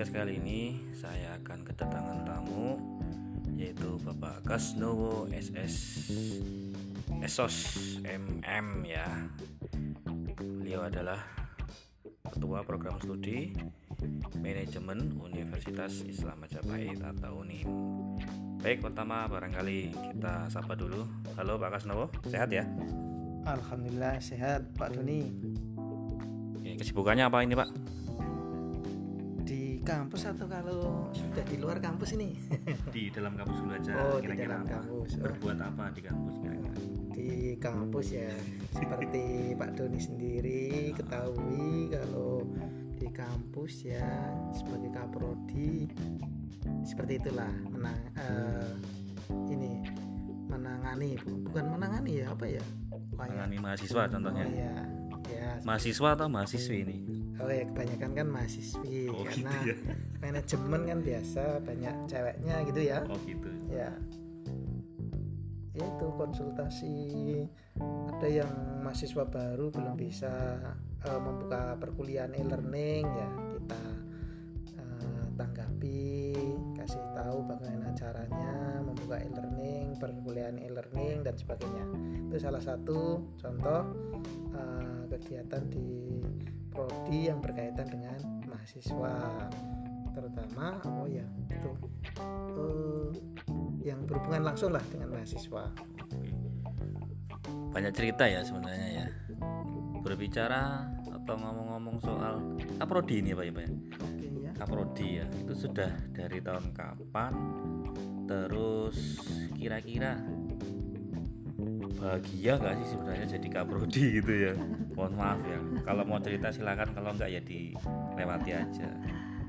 podcast kali ini saya akan kedatangan tamu yaitu Bapak Kasnowo SS Esos MM ya. Beliau adalah Ketua Program Studi Manajemen Universitas Islam Majapahit atau UNIM. Baik, pertama barangkali kita sapa dulu. Halo Pak Kasnowo, sehat ya? Alhamdulillah sehat Pak Doni. Oke, kesibukannya apa ini Pak? Di kampus atau kalau sudah di luar kampus ini? Di dalam kampus dulu aja. Oh, di kira-kira dalam apa? kampus. Oh. Berbuat apa di kampus kira-kira? Di kampus ya, seperti Pak Doni sendiri ketahui kalau di kampus ya sebagai kaprodi seperti itulah menang eh, ini menangani bukan menangani ya apa ya? Menangani mahasiswa contohnya. Oh iya, ya. Mahasiswa atau mahasiswi ini? Oh ya kebanyakan kan mahasiswi Oh, karena gitu ya. manajemen kan biasa banyak ceweknya gitu ya. Oh gitu. Ya. Ya itu konsultasi ada yang mahasiswa baru belum bisa eh, membuka perkuliahan e-learning ya kita eh, tanggapi kasih tahu bagaimana caranya e-learning perkuliahan e-learning dan sebagainya itu salah satu contoh eh, kegiatan di prodi yang berkaitan dengan mahasiswa terutama oh ya itu eh, yang berhubungan langsung lah dengan mahasiswa. Banyak cerita ya sebenarnya ya. Berbicara atau ngomong-ngomong soal kaprodi ini Pak ya Pak ya? ya Kaprodi ya. Itu sudah dari tahun kapan? Terus kira-kira bahagia nggak sih sebenarnya jadi kaprodi gitu ya? Mohon maaf ya. Kalau mau cerita silakan, kalau nggak ya dilewati aja.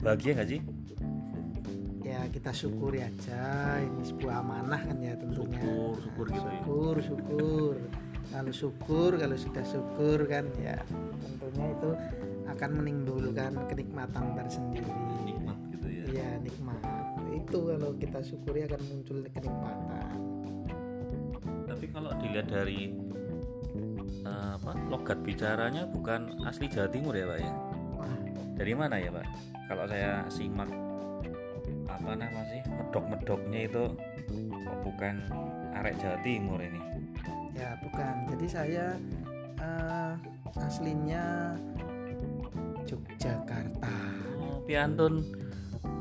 Bahagia nggak sih? ya kita syukuri aja ini sebuah amanah kan ya tentunya Syukur, syukur gitu ya. syukur syukur kalau syukur kalau sudah syukur kan ya tentunya itu akan menimbulkan kenikmatan tersendiri Nikmat gitu ya. Iya nikmat itu kalau kita syukuri akan muncul kenikmatan Tapi kalau dilihat dari eh, apa logat bicaranya bukan asli Jawa Timur ya Pak ya? wah Dari mana ya Pak? Kalau saya simak apa nama sih medok-medoknya itu kok bukan arek Jawa Timur ini? ya bukan jadi saya eh, aslinya Yogyakarta Oh, piantun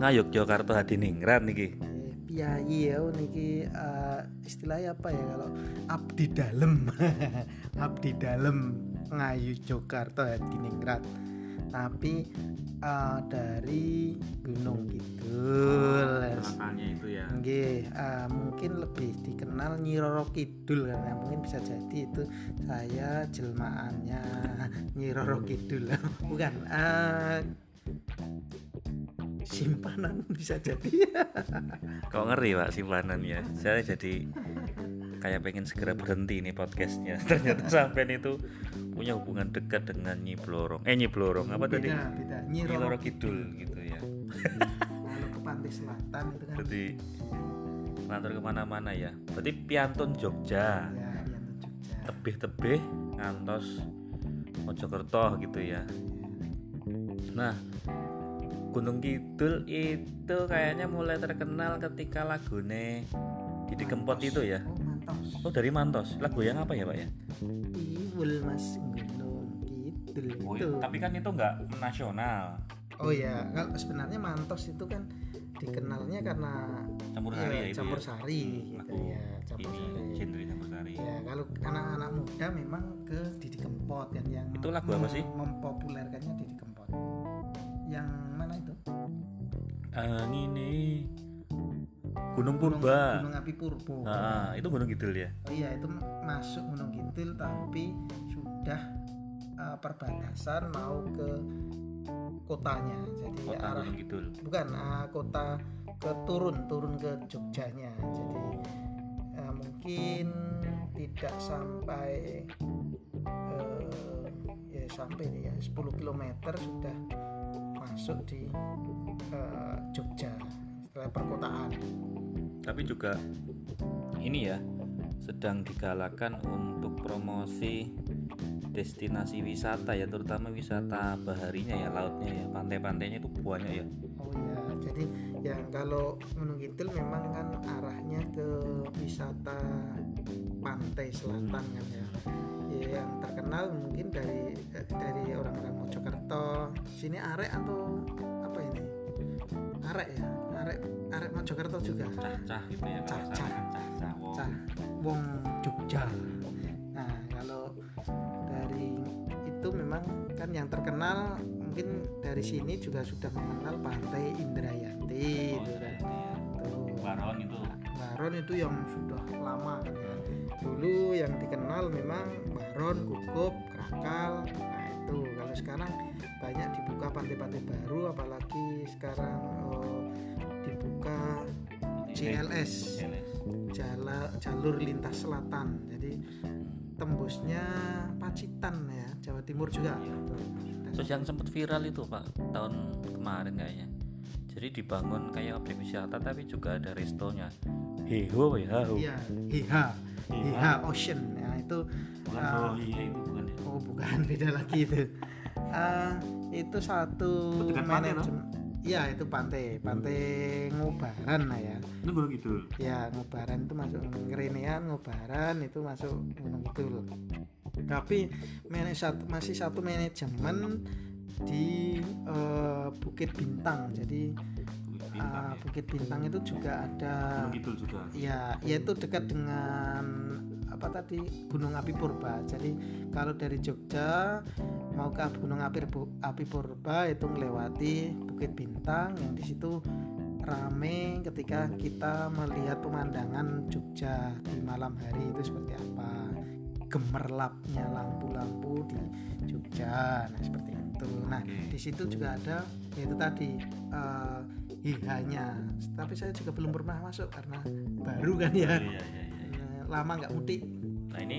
ngayuk Jakarta Hadiningrat niki. Piyayi ya niki eh, istilahnya apa ya kalau abdi dalem abdi dalem ngayu Jakarta Hadiningrat tapi eh, dari Gunung Kidul Makanya itu ya. Nggih, eh, mungkin lebih dikenal Nyi Roro Kidul karena mungkin bisa jadi itu saya jelmaannya Nyi Roro Kidul. Bukan eh, simpanan bisa jadi. Kok ngeri Pak simpanan ya. Saya jadi kayak pengen segera berhenti nih podcastnya. Ternyata sampean itu punya hubungan dekat dengan Nyi Blorong. Eh Nyi Blorong apa tadi? beda, beda. Nyi Roro Loro Kidul gitu ya. Kalau ke pantai selatan itu kan Jadi ngantor ke mana-mana ya. Berarti piantun Jogja, ya ke Jogja. tebih-tebih ngantos Mojokerto gitu ya. Nah, Gunung Kidul itu kayaknya mulai terkenal ketika lagune Didi Kempot itu ya. Oh, mantos. Oh dari Mantos. Lagu yang apa ya pak ya? Iwul Mas Gunung Kidul Oh, itu. tapi kan itu nggak nasional. Oh ya, kalau sebenarnya Mantos itu kan dikenalnya karena Campur ya, sari ya itu campur ya. sari Hmm, gitu ya, campur ini sari. genre campur sari. Ya, kalau anak-anak muda memang ke Didi Kempot kan yang Itu lagu apa sih? Mempopulerkannya Angine Gunung Purba. Gunung Api Purbo. Ah, itu Gunung Kidul ya. Oh iya, itu masuk Gunung Kidul tapi sudah uh, perbatasan mau ke kotanya. Jadi Kota arah Gunung Kidul. bukan uh, kota ke turun turun ke Jogjanya jadi uh, mungkin tidak sampai uh, ya sampai ya 10 km sudah masuk di uh, Jogja setelah perkotaan. Tapi juga ini ya sedang digalakan untuk promosi destinasi wisata ya terutama wisata baharinya ya lautnya ya. Pantai-pantainya itu banyak ya. Oh iya kalau Gunung Kidul memang kan arahnya ke wisata pantai selatan kan ya. Ya, yang terkenal mungkin dari eh, dari orang-orang Mojokerto. Sini arek atau arek ya arek arek Mojokerto juga cah-cah gitu ya Cah-cah. cah-cah wow. cah wong Jogja nah kalau dari itu memang kan yang terkenal mungkin dari sini juga sudah mengenal pantai Indrayanti oh, itu kan iya. Tuh. Baron itu Baron itu yang sudah lama kan ya dulu yang dikenal memang Baron, Gugup, Krakal itu kalau sekarang banyak dibuka pantai-pantai baru apalagi sekarang eh, dibuka CLS. jala, jalur lintas selatan jadi tembusnya Pacitan ya Jawa Timur juga Iya. Terus yang sempat viral itu pak tahun kemarin kayaknya. Jadi dibangun kayak objek wisata tapi juga ada restonya. Heho ya. ho. iya Hiha Hiha Ocean. Ya itu Bukan oh iya itu bukan ya. oh bukan beda lagi itu. Ah, itu satu manajemen Iya itu pantai. Pantai Ngubaran lah ya. Itu Gunung Kidul. ya Ngubaran itu masuk Ngerenean Ngubaran itu masuk Gunung Kidul. Tapi manaj- satu- masih satu manajemen di eh, Bukit Bintang. Jadi Bukit Bintang ya. Bukit Bintang itu juga ada Gunung Kidul juga. ya yaitu dekat dengan apa tadi Gunung Api Purba. Jadi kalau dari Jogja mau ke Gunung Api, Api Purba itu melewati Bukit Bintang. Yang di situ rame ketika kita melihat pemandangan Jogja di malam hari itu seperti apa. Gemerlapnya lampu-lampu di Jogja nah seperti itu. Nah di situ juga ada yaitu tadi eh, hihanya tapi saya juga belum pernah masuk karena baru kan ya Iya iya iya. Eh, lama nggak mudik Nah ini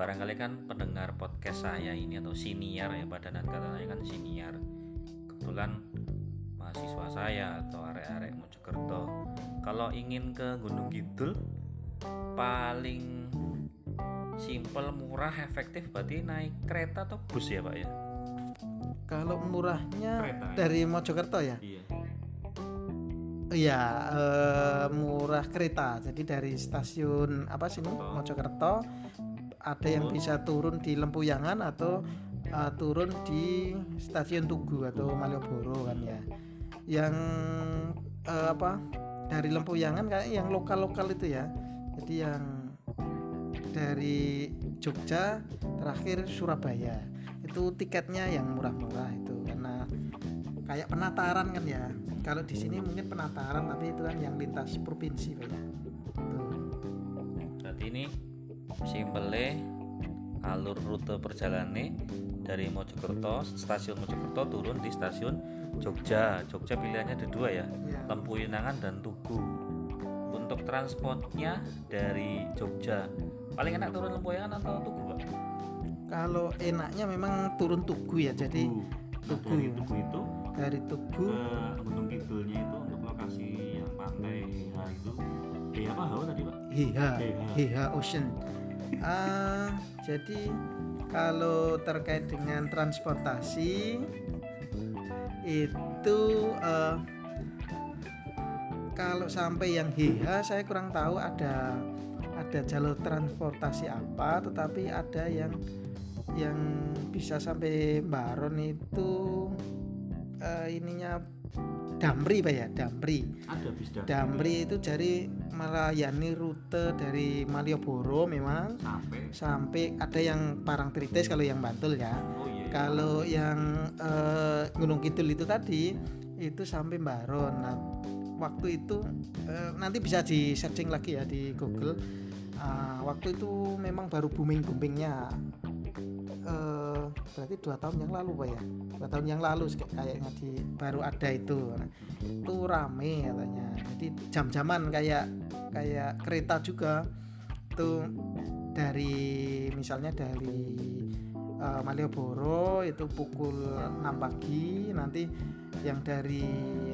barangkali kan pendengar podcast saya ini atau senior ya padanan katanya kan senior. Kebetulan mahasiswa saya atau arek-arek Mojokerto kalau ingin ke Gunung Kidul paling simple, murah, efektif berarti naik kereta atau bus ya pak ya? Kalau murahnya Kereta ya? dari Mojokerto ya Iya. Iya, eh, murah kereta. Jadi dari stasiun apa sih ini? Mojokerto ada yang bisa turun di Lempuyangan atau eh, turun di stasiun Tugu atau Malioboro kan ya. Yang eh, apa? Dari Lempuyangan kayak yang lokal-lokal itu ya. Jadi yang dari Jogja terakhir Surabaya. Itu tiketnya yang murah-murah itu karena kayak penataran kan ya kalau di sini mungkin penataran tapi itu kan yang lintas provinsi Pak ya. Berarti ini simple alur rute perjalanan dari Mojokerto stasiun Mojokerto turun di stasiun Jogja Jogja pilihannya ada dua ya Ya. Lempu Yunangan dan Tugu untuk transportnya dari Jogja paling enak turun Lempu Yunangan atau Tugu pak? Kalau enaknya memang turun tugu ya jadi Nah, Tugu. dari Tugu itu dari tugu ke Gunung Kidulnya itu untuk lokasi yang pantai H itu eh apa Hau tadi pak? hiha Hiha. ocean Ah, jadi kalau terkait dengan transportasi itu eh, kalau sampai yang hiha saya kurang tahu ada ada jalur transportasi apa tetapi ada yang yang bisa sampai Baron itu eh, ininya Damri pak ya? Damri. Ada bis Damri. Itu jadi melayani rute dari Malioboro memang. Sampai. Sampai ada yang Parangtritis kalau yang Bantul ya. Oh iya, iya. kalau yang eh, Gunung Kidul itu tadi itu sampai Baron nah waktu itu eh, nanti bisa di searching lagi ya di Google. Ah, waktu itu memang baru booming boomingnya eh berarti dua tahun yang lalu pak ya? Dua tahun yang lalu kayaknya di baru ada itu. Nah, itu rame katanya. Jadi jam-jaman kayak kayak kereta juga. Itu dari misalnya dari eh, Malioboro itu pukul 6 pagi. Nanti yang dari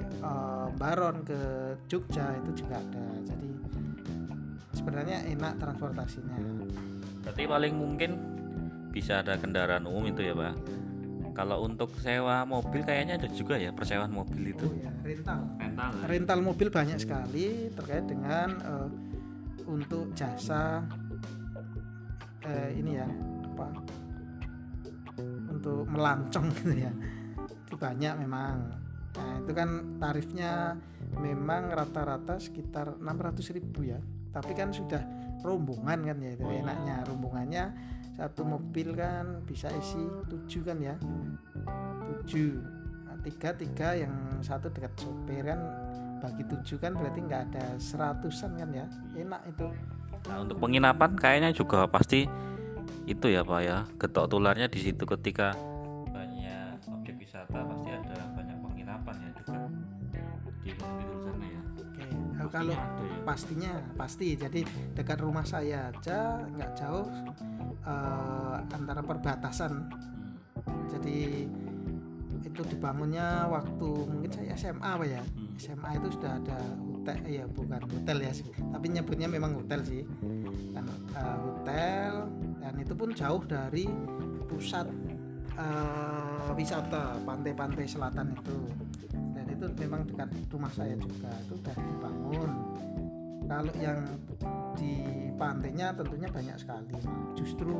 eh, Baron ke Jogja itu juga ada. Jadi sebenarnya enak transportasinya. Berarti paling mungkin bisa ada kendaraan umum itu ya pak? Kalau untuk sewa mobil kayaknya ada juga ya persewaan mobil itu. Oh ya rental. Rental ya? rental mobil banyak sekali terkait dengan eh, untuk jasa eh, ini ya apa untuk melancong gitu ya. Itu banyak memang. Nah itu kan tarifnya memang rata-rata sekitar 600 ribu ya. Tapi kan sudah rombongan kan ya itu Oh, enaknya. Rombongannya satu mobil kan bisa isi tujuh kan ya? Tujuh. Nah, tiga tiga yang satu dekat sopir kan bagi tujuh kan berarti nggak ada seratusan kan ya? Enak itu. Nah, untuk penginapan kayaknya juga pasti itu ya Pak ya. Getok tularnya di situ ketika banyak objek wisata Eh, kalau Pastinya ada ya. pastinya pasti jadi dekat rumah saya aja nggak jauh eh, antara perbatasan Hmm. jadi itu dibangunnya waktu mungkin saya SMA apa ya Hmm. SMA itu sudah ada hotel ya bukan hotel ya tapi nyebutnya memang hotel sih kan eh, hotel dan itu pun jauh dari pusat eh, wisata pantai-pantai selatan itu dan itu memang dekat rumah saya juga itu sudah dibangun. Kalau yang di pantainya tentunya banyak sekali justru justru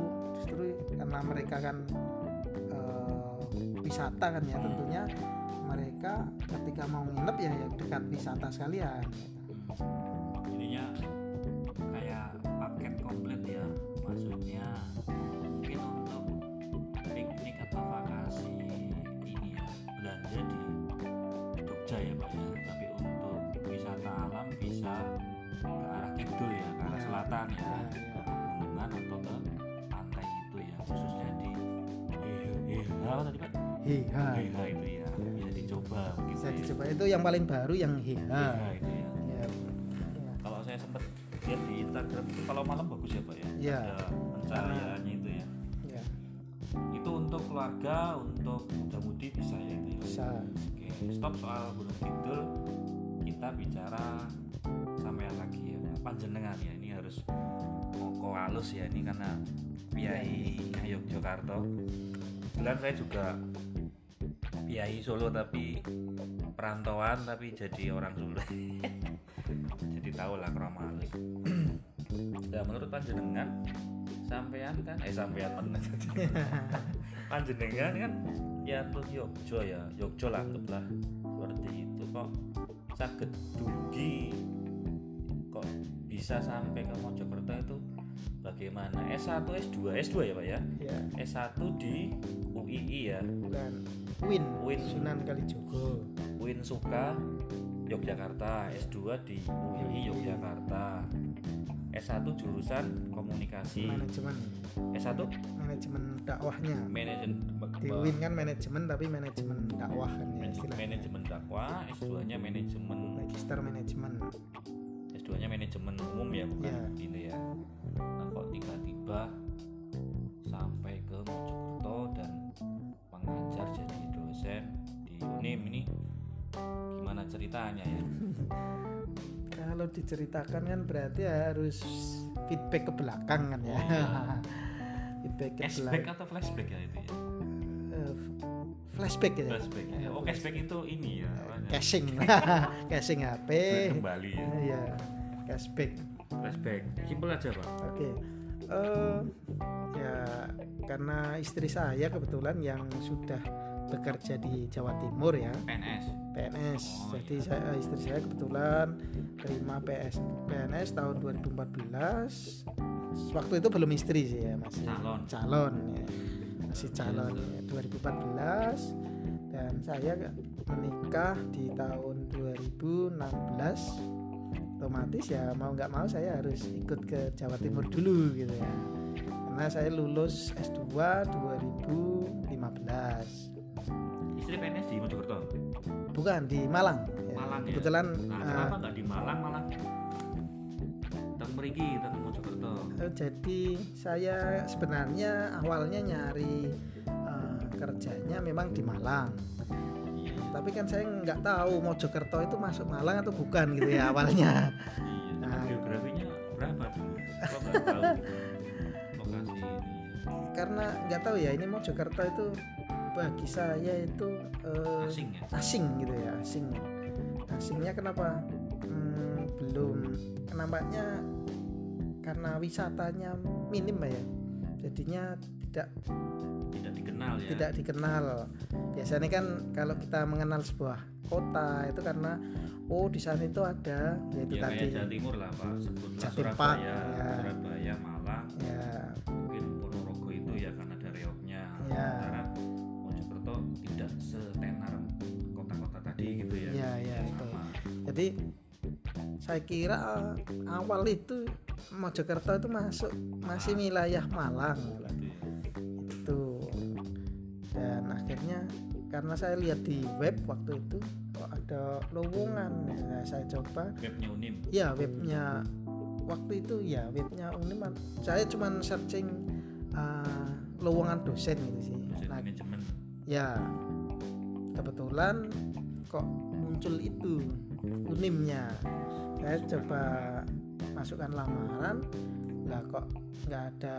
karena mereka kan eh, wisata kan ya tentunya mereka ketika mau nginep ya, ya dekat wisata sekalian. Ininya kayak paket komplit ya. Maksudnya ke arah kidul ya, ke arah Ya. selatan ya. Ya, ke ya. pegunungan atau ke pantai itu ya khususnya di Heha apa tadi Pak? Heha Heha itu ya bisa dicoba mungkin bisa ya. dicoba itu yang paling baru yang Heha Heha itu ya. ya, ya. Kalau saya sempat lihat di Instagram itu kalau malam bagus ya Pak ya. Iya. Ada pencahayaannya itu ya. ya Itu untuk keluarga, untuk muda-mudi bisa ya itu ya. bisa Oke, stop soal Gunung Kidul. Kita bicara sampean lagi ya. Panjenengan ya. Ini harus moko halus ya ini karena Piai Yogyakarta. Kebetulan saya juga Piai Solo tapi perantauan tapi jadi orang Solo. jadi tahu lah krama halus. Nah, menurut panjenengan sampean kan eh sampean meneng panjenengan kan ya tuh Yogyo ya Yogyo lah anggaplah seperti itu kok sakit dugi kok bisa sampai ke Mojokerto itu? Bagaimana? S1 S2 S2 ya Pak ya? Ya S1 di UII ya? Dan Win. Win. Sunan Kalijogo. Win Suka Yogyakarta. S2 di UII Yogyakarta S1 jurusan komunikasi. Manajemen. S1 manajemen dakwahnya. Manajemen di kan manajemen tapi manajemen dakwah kan ya istilahnya. manajemen dakwah S2 nya manajemen magister manajemen. S2 nya manajemen umum ya bukan Iya. gitu ya. Nah kok tiba-tiba sampai ke Mojokerto dan mengajar jadi dosen di UNIM ini? Gimana ceritanya ya kalau diceritakan kan berarti harus feedback ke belakang kan ya. Feedback ke cashback belakang. atau flashback ya itu ya? Eh, flashback ya? Flashback ya. Oh cashback itu ini ya apa caching caching HP kembali ya. Ya cashback. Flashback. Simpel aja pak. Oke, eh, ya karena istri saya kebetulan yang sudah bekerja di Jawa Timur ya PNS PNS. Oh, Jadi iya. saya istri saya kebetulan terima PS PNS tahun 2014. Waktu itu belum istri sih ya masih Calon. calon ya. Masih calon ya, 2014 dan saya menikah di tahun 2016 otomatis ya mau nggak mau saya harus ikut ke Jawa Timur dulu gitu ya karena saya lulus S2 2015 istri PNS di Mojokerto? Bukan di Malang. Ya. Malang ya? Kebetulan nah, eh, kenapa nggak di Malang malah? Teng meriki teng Mojokerto. Eh, jadi saya sebenarnya awalnya nyari eh, kerjanya memang di Malang. Iya. Tapi kan saya nggak tahu Mojokerto itu masuk Malang atau bukan gitu ya awalnya. Iya Nah. geografinya berapa dulu kok nggak tahu lokasi ini karena nggak tahu ya ini Mojokerto itu bagi saya itu eh, asing ya? asing gitu ya asing. Asingnya kenapa? Hmm, belum. Nampaknya karena wisatanya minim ya. Jadinya tidak tidak dikenal ya? tidak dikenal. Biasanya kan kalau kita mengenal sebuah kota itu karena oh di sana itu ada yaitu ya tadi. Jawa Timur lah pak. Sebutlah Jatim Surabaya ya. Surabaya Malang. Ya tadi gitu ya. Ya ya itu sama jadi saya kira eh, awal itu Mojokerto itu masuk masih wilayah Malang. Gitu ya. itu. Dan akhirnya karena saya lihat di web waktu itu kok ada lowongan. Nah, saya coba. Webnya Unim. Ya webnya. Waktu itu ya webnya Uniman saya cuman searching uh, lowongan dosen gitu sih. Dosen nah manajemen. ya kebetulan kok muncul itu unimnya. Saya coba masukkan lamaran. Lah kok nggak ada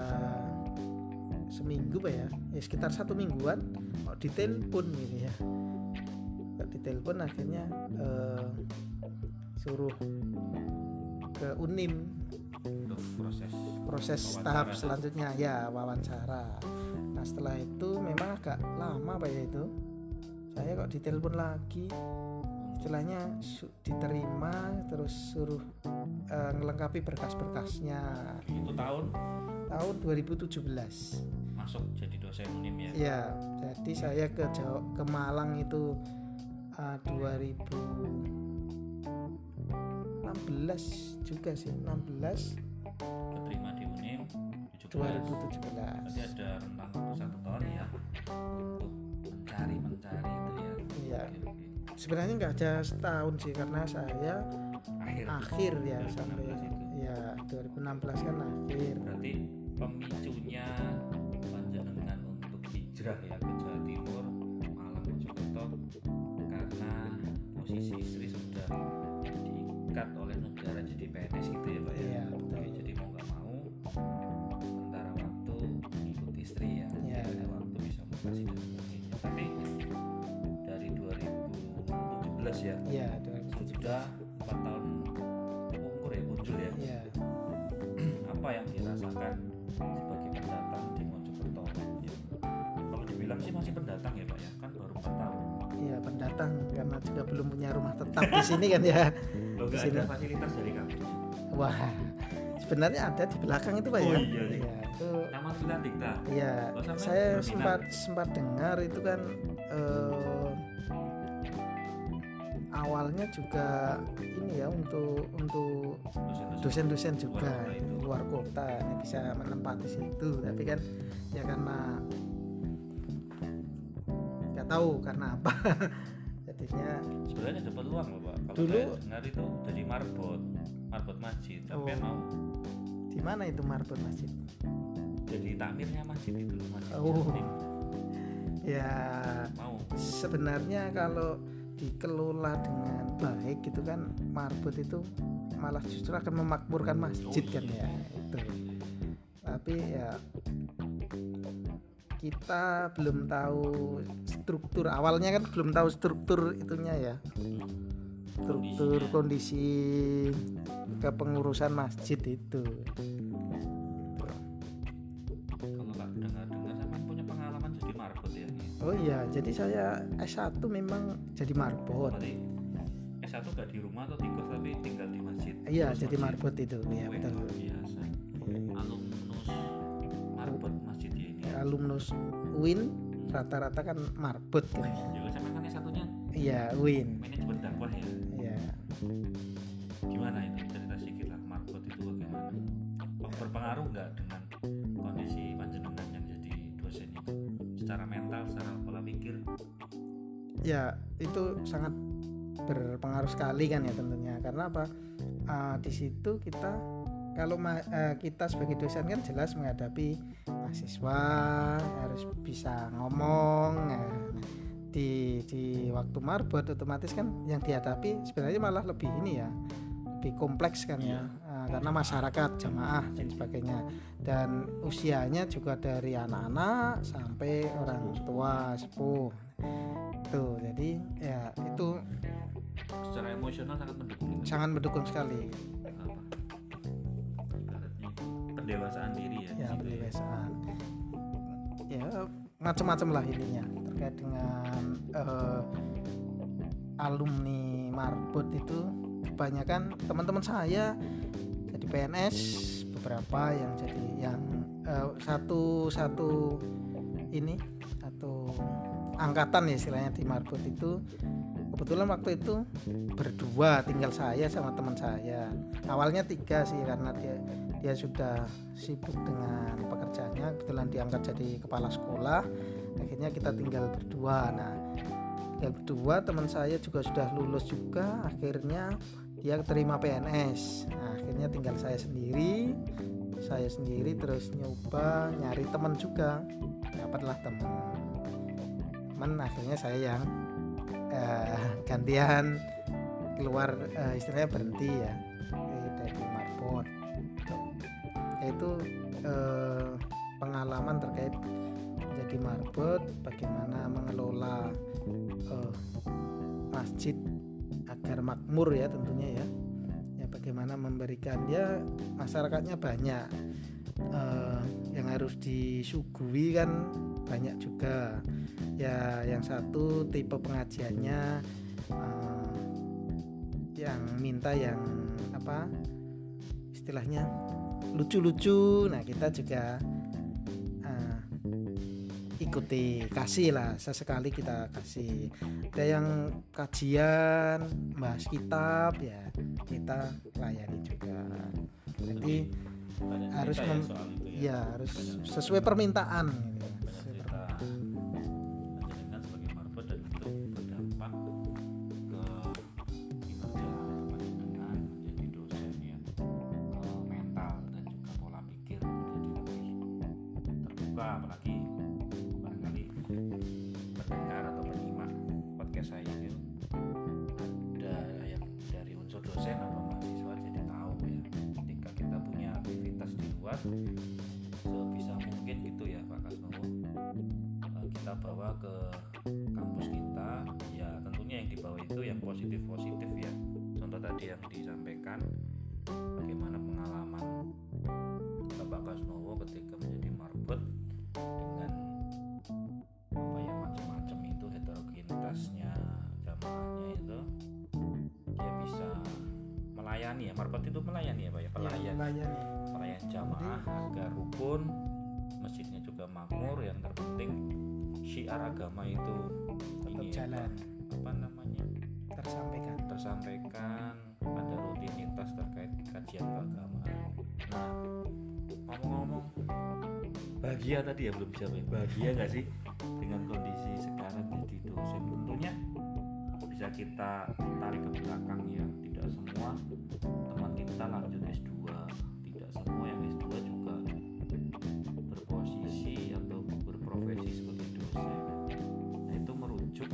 seminggu pak ya? Ya sekitar satu mingguan kok ditelepon gitu ya. Kok ditelepon akhirnya eh, suruh ke unim. Untuk proses proses Wawancara. tahap selanjutnya. Ya wawancara. Nah setelah itu memang agak lama pak ya itu saya kok ditelepon lagi. Istilahnya diterima terus suruh eh, ngelengkapi berkas-berkasnya. Itu tahun? Tahun 2017 masuk jadi dosen Unim ya? Ya jadi saya ke Jawa ke Malang itu eh, 2016 juga sih 16 keterima di Unim 17 2017 berarti ada rentang waktu satu tahun ya? untuk mencari mencari itu ya. Iya. Sebenarnya nggak ada setahun sih karena saya akhir. akhir ya 2016 sampai itu. ya 2016 kan akhir. Berarti pemicunya panjenengan untuk hijrah ya ke Jawa Timur Malang Mojokerto karena posisi istri 2017 ya ya sudah 4 tahun umur ya muncul ya. Ya apa yang dirasakan sebagai pendatang di Mojokerto? Ya. kalau dibilang sih masih pendatang ya pak ya. Kan baru 4 tahun. Ya pendatang karena juga belum punya rumah tetap di sini kan ya. Lo nggak Di sini. ada fasilitas dari kampusnya wah sebenarnya ada di belakang itu pak Oh, ya iya, iya. ya itu Taman Villa Dikta? Ya Oh, sampai saya sempat sempat dengar itu kan eh, awalnya juga ini ya untuk untuk dosen-dosen juga Luar kota itu. luar kota ini bisa menempati situ. Tapi kan ya karena nggak tahu karena apa. Jadinya sebenarnya dapat uang loh pak. Kalau Dulu- dengar itu jadi marbot marbot masjid tapi Oh. mau. Di mana itu marbot masjid? Jadi takmirnya masjid itu masjid Oh. Ya mau. sebenarnya kalau dikelola dengan baik gitu kan marbot itu malah justru akan memakmurkan masjid Oh, kan iya. ya itu. Tapi ya kita belum tahu struktur awalnya kan belum tahu struktur itunya ya. Struktur kondisi kepengurusan masjid itu oh iya jadi saya S1 memang jadi marbot. Berarti S1 gak di rumah atau di kos tapi tinggal di masjid? Iya Terus jadi masjid. marbot itu. Ya Wih, betul. biasa. Alumnus marbot masjid ya ini alumnus UIN rata-rata kan marbot kan. Juga sama kan satunya? Iya UIN. Manajemen dakwah ya? Iya. Gimana itu cerita sedikit lah marbot itu bagaimana? Berpengaruh nggak dengan kondisi ya itu sangat berpengaruh sekali kan ya tentunya. Karena apa? Ah, di situ kita kalau eh, kita sebagai dosen kan jelas menghadapi mahasiswa harus bisa ngomong nah, di di waktu marbot otomatis kan yang dihadapi sebenarnya malah lebih ini ya lebih kompleks kan ya. Ah, karena masyarakat jamaah dan sebagainya. Dan usianya juga dari anak-anak sampai orang tua sepuh tuh jadi ya itu secara emosional sangat mendukung sangat mendukung sekali. Apa pendewasaan diri ya, ya situ ya. pendewasaan. Ya macam-macam lah intinya terkait dengan eh, alumni marbot itu kebanyakan teman-teman saya jadi PNS beberapa yang jadi yang eh, satu satu ini angkatan ya istilahnya di marbot itu. Kebetulan waktu itu berdua tinggal saya sama teman saya. Awalnya tiga sih karena dia dia sudah sibuk dengan pekerjaannya. Kebetulan diangkat jadi kepala sekolah. Akhirnya kita tinggal berdua. Nah tinggal berdua teman saya juga sudah lulus juga. Akhirnya dia terima PNS nah, akhirnya tinggal saya sendiri saya sendiri terus nyoba nyari teman juga. Dapatlah teman teman akhirnya saya yang eh, gantian keluar eh, istilahnya berhenti ya dari marbot itu eh, pengalaman terkait menjadi marbot bagaimana mengelola eh, masjid agar makmur ya tentunya ya. Ya bagaimana memberikan ya masyarakatnya banyak. Eh, yang harus disuguhi kan banyak juga ya yang satu tipe pengajiannya eh, yang minta yang apa istilahnya lucu-lucu nah kita juga eh, ikuti kasih lah sesekali kita kasih ada yang kajian bahas kitab ya kita layani juga jadi harus ya mem- ya. ya harus sesuai permintaan gitu. Disampaikan bagaimana pengalaman Bapak Kasnowo ketika menjadi marbot dengan apa ya macam-macam itu heterogenitasnya jamaahnya itu dia bisa melayani ya. Marbot itu melayani ya Pak ya? Pelayan. melayani. Pelayan jamaah agar rukun masjidnya juga makmur. Yang terpenting syiar agama itu tetap ini jalan. apa namanya? Tersampaikan. Tersampaikan kajian keagamaan. Nah ngomong-ngomong bahagia tadi ya belum ya bahagia nggak sih dengan kondisi sekarang jadi dosen tentunya bisa kita tarik ke belakang ya tidak semua teman kita lanjut S2 tidak semua yang S2 juga berposisi atau berprofesi sebagai dosen. Nah itu merujuk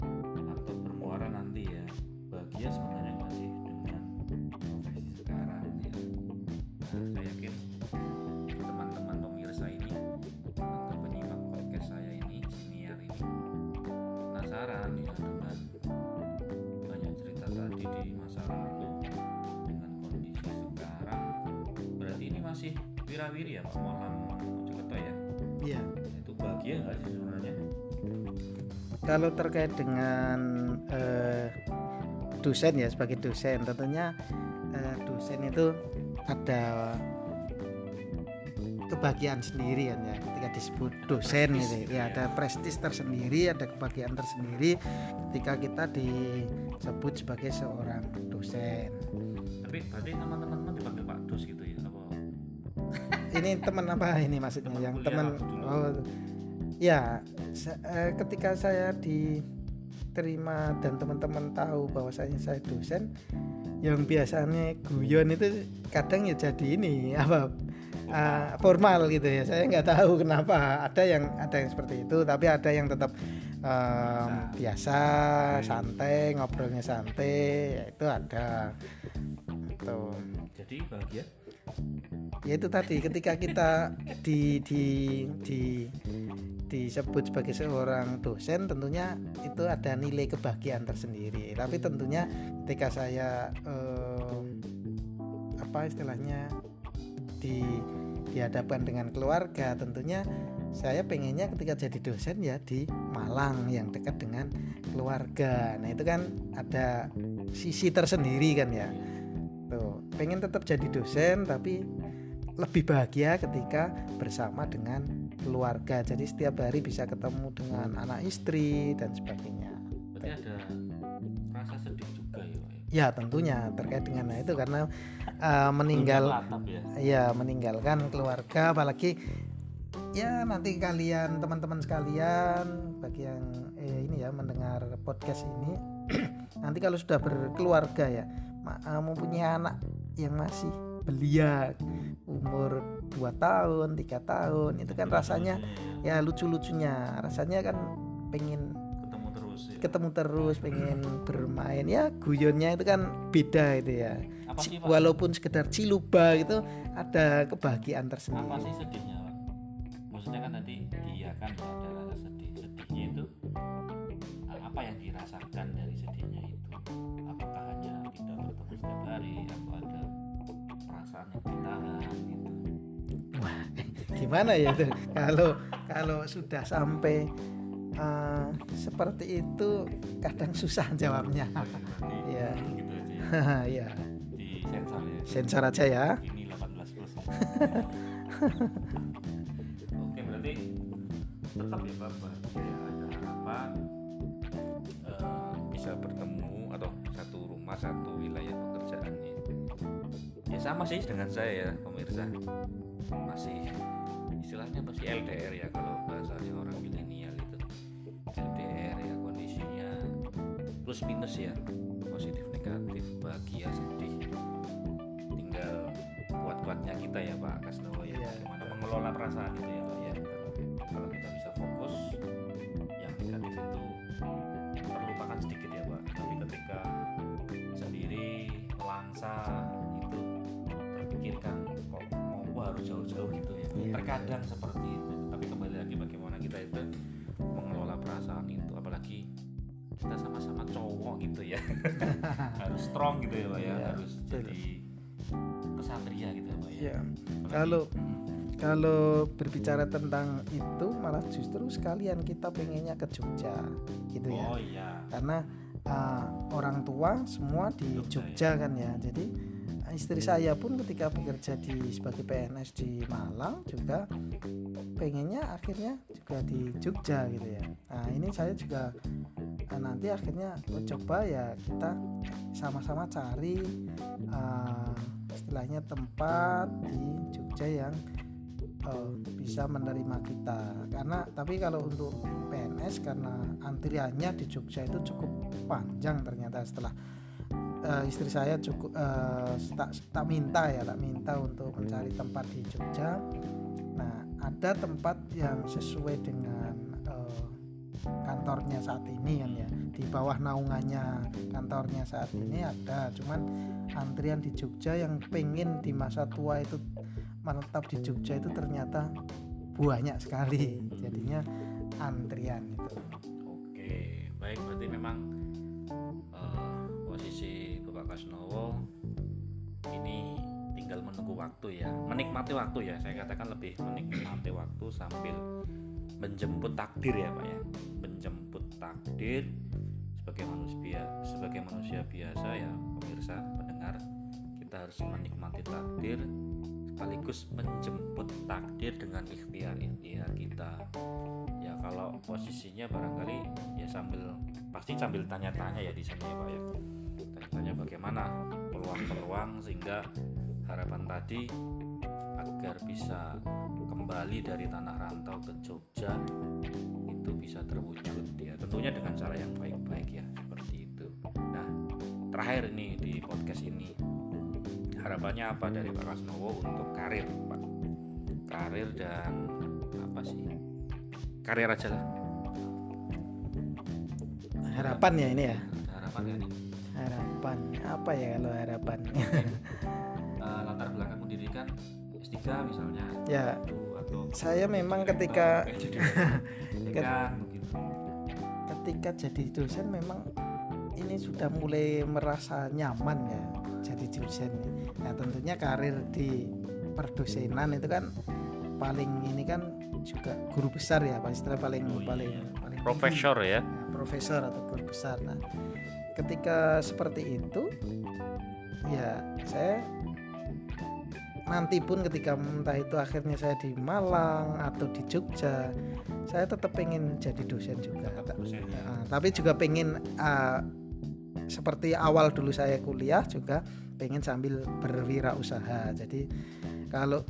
atau bermuara nanti ya. Bahagia sebenarnya atau penyimak podcast saya ini senior ini. Penasaran ya dengan banyak cerita tadi di masa lalu dengan kondisi sekarang. Berarti ini masih wirawiri ya Pak Molam Mojokerto ya? Iya. Itu bahagia nggak sih sebenarnya? Kalau terkait dengan eh, dosen ya sebagai dosen tentunya eh, dosen itu ada kebahagiaan sendiri kan ya ketika disebut dosen prestis gitu ya. ya. ada prestis tersendiri ada kebahagiaan tersendiri ketika kita disebut sebagai seorang dosen. Tapi berarti teman-teman teman dipanggil Pak Dos gitu ya apa? Ini teman apa ini maksudnya? Teman yang teman oh ya sa- eh, ketika saya diterima dan teman-teman tahu bahwasanya saya dosen yang biasanya guyon itu kadang ya jadi ini apa eh, formal gitu ya. Saya nggak tahu kenapa ada yang ada yang seperti itu tapi ada yang tetap em, biasa. santai ngobrolnya santai ya itu ada. Tuh jadi bahagia. Ya itu tadi ketika kita di di di disebut sebagai seorang dosen tentunya itu ada nilai kebahagiaan tersendiri. Tapi tentunya ketika saya eh, apa istilahnya di dihadapkan dengan keluarga tentunya saya pengennya ketika jadi dosen ya di Malang yang dekat dengan keluarga. Nah itu kan ada sisi tersendiri kan ya. Tuh pengen tetap jadi dosen tapi lebih bahagia ketika bersama dengan keluarga. Jadi setiap hari bisa ketemu dengan anak istri dan sebagainya. Berarti ada ya ya? ya tentunya terkait dengan itu karena uh, meninggal Atap ya ya meninggalkan keluarga apalagi ya nanti kalian teman-teman sekalian bagi yang eh, ini ya mendengar podcast ini nanti kalau sudah berkeluarga ya ma- eh, mempunyai anak yang masih belia umur 2 tahun tiga tahun itu kan rasanya ya lucu-lucunya rasanya kan pengen terus ya ketemu terus pengen bermain. Ya guyonnya itu kan beda itu ya. Apa sih Pak? walaupun sekedar ciluba gitu ada kebahagiaan apa tersendiri sih sedihnya Pak? Maksudnya kan nanti iya kan ada rasa sedih. Sedihnya itu apa yang dirasakan dari sedihnya itu? Apakah hanya tidak bertemu setiap hari atau ada perasaan yang ditahan gitu? Gimana ya itu? Kalau kalau sudah sampai eh, seperti itu kadang susah jawabnya. Berarti Iya. hmm, gitu aja ya. Ya di sensor ya. Sensor aja ya. Ini 18 plus oke berarti tetap ya bapak ya ada harapan eh, bisa bertemu atau satu rumah satu wilayah pekerjaannya. Ya sama sih dengan saya ya pemirsa. Masih istilahnya masih LDR ya kalau bahasanya orang milenial plus minus ya. Positif negatif bahagia sedih. Tinggal kuat-kuatnya kita ya Pak. Kasnowo ya. Iya. bagaimana mengelola perasaan itu ya Pak ya. Kalau kita bisa fokus yang negatif itu terlupakan sedikit ya Pak. Tapi ketika sendiri melangsa itu terpikirkan kok mau harus jauh-jauh gitu ya. Iya. terkadang seperti itu. Tapi kembali lagi bagaimana kita itu mengelola perasaan itu. Apalagi kita sama-sama cowok gitu ya. Harus strong gitu ya Pak ya. Iya, harus betul. jadi kesatria gitu ya Pak ya. Ya kalau Hmm. kalau berbicara tentang itu malah justru sekalian kita pengennya ke Jogja gitu ya. Oh iya. Karena uh, orang tua semua di Jogja, Jogja kan ya. Jadi istri saya pun ketika bekerja di sebagai PNS di Malang juga pengennya akhirnya juga di Jogja gitu ya. Nah ini saya juga uh, nanti akhirnya coba ya kita sama-sama cari uh, istilahnya tempat di Jogja yang uh, bisa menerima kita. Karena tapi kalau untuk PNS karena antriannya di Jogja itu cukup panjang ternyata setelah uh, istri saya cukup uh, tak, tak minta ya tak minta untuk mencari tempat di Jogja. Nah ada tempat yang sesuai dengan uh, kantornya saat ini kan ya. Di bawah naungannya kantornya saat ini ada cuman antrian di Jogja yang pengen di masa tua itu menetap di Jogja itu ternyata banyak sekali jadinya antrian itu. Oke, baik berarti memang posisi Bapak Kasnowo ini tinggal menunggu waktu ya, menikmati waktu ya. Saya katakan lebih menikmati waktu sambil menjemput takdir ya Pak ya, menjemput takdir sebagai manusia sebagai manusia biasa ya pemirsa pendengar. Kita harus menikmati takdir sekaligus menjemput takdir dengan ikhtiar ikhtiar kita. Ya kalau posisinya barangkali ya sambil pasti sambil tanya-tanya ya di sana ya pak ya tanya-tanya bagaimana peluang-peluang sehingga harapan tadi agar bisa kembali dari tanah rantau ke Jogja itu bisa terwujud ya. Tentunya dengan cara yang baik-baik ya seperti itu. Nah terakhir ini di podcast ini harapannya apa dari Pak Kasnowo untuk karir Pak? Karir dan apa sih? Karir aja lah. Harapan ya ini ya? Harapan nggak nih harapan apa ya kalau harapan uh, latar belakang pendidikan S3 misalnya. Ya atau saya memang ketika eh, ketika jadi dosen memang ini sudah mulai merasa nyaman ya jadi dosen. Nah tentunya karir di perdosenan itu kan paling ini kan juga guru besar ya pasti paling Oh, iya. paling paling profesor ya. Nah, profesor atau guru besar. Nah ketika seperti itu ya saya nanti pun ketika entah itu akhirnya saya di Malang atau di Jogja saya tetap pengen jadi dosen juga. Dosen, ya. Nah, tapi juga pengen uh, seperti awal dulu saya kuliah juga pengen sambil berwirausaha. Jadi kalau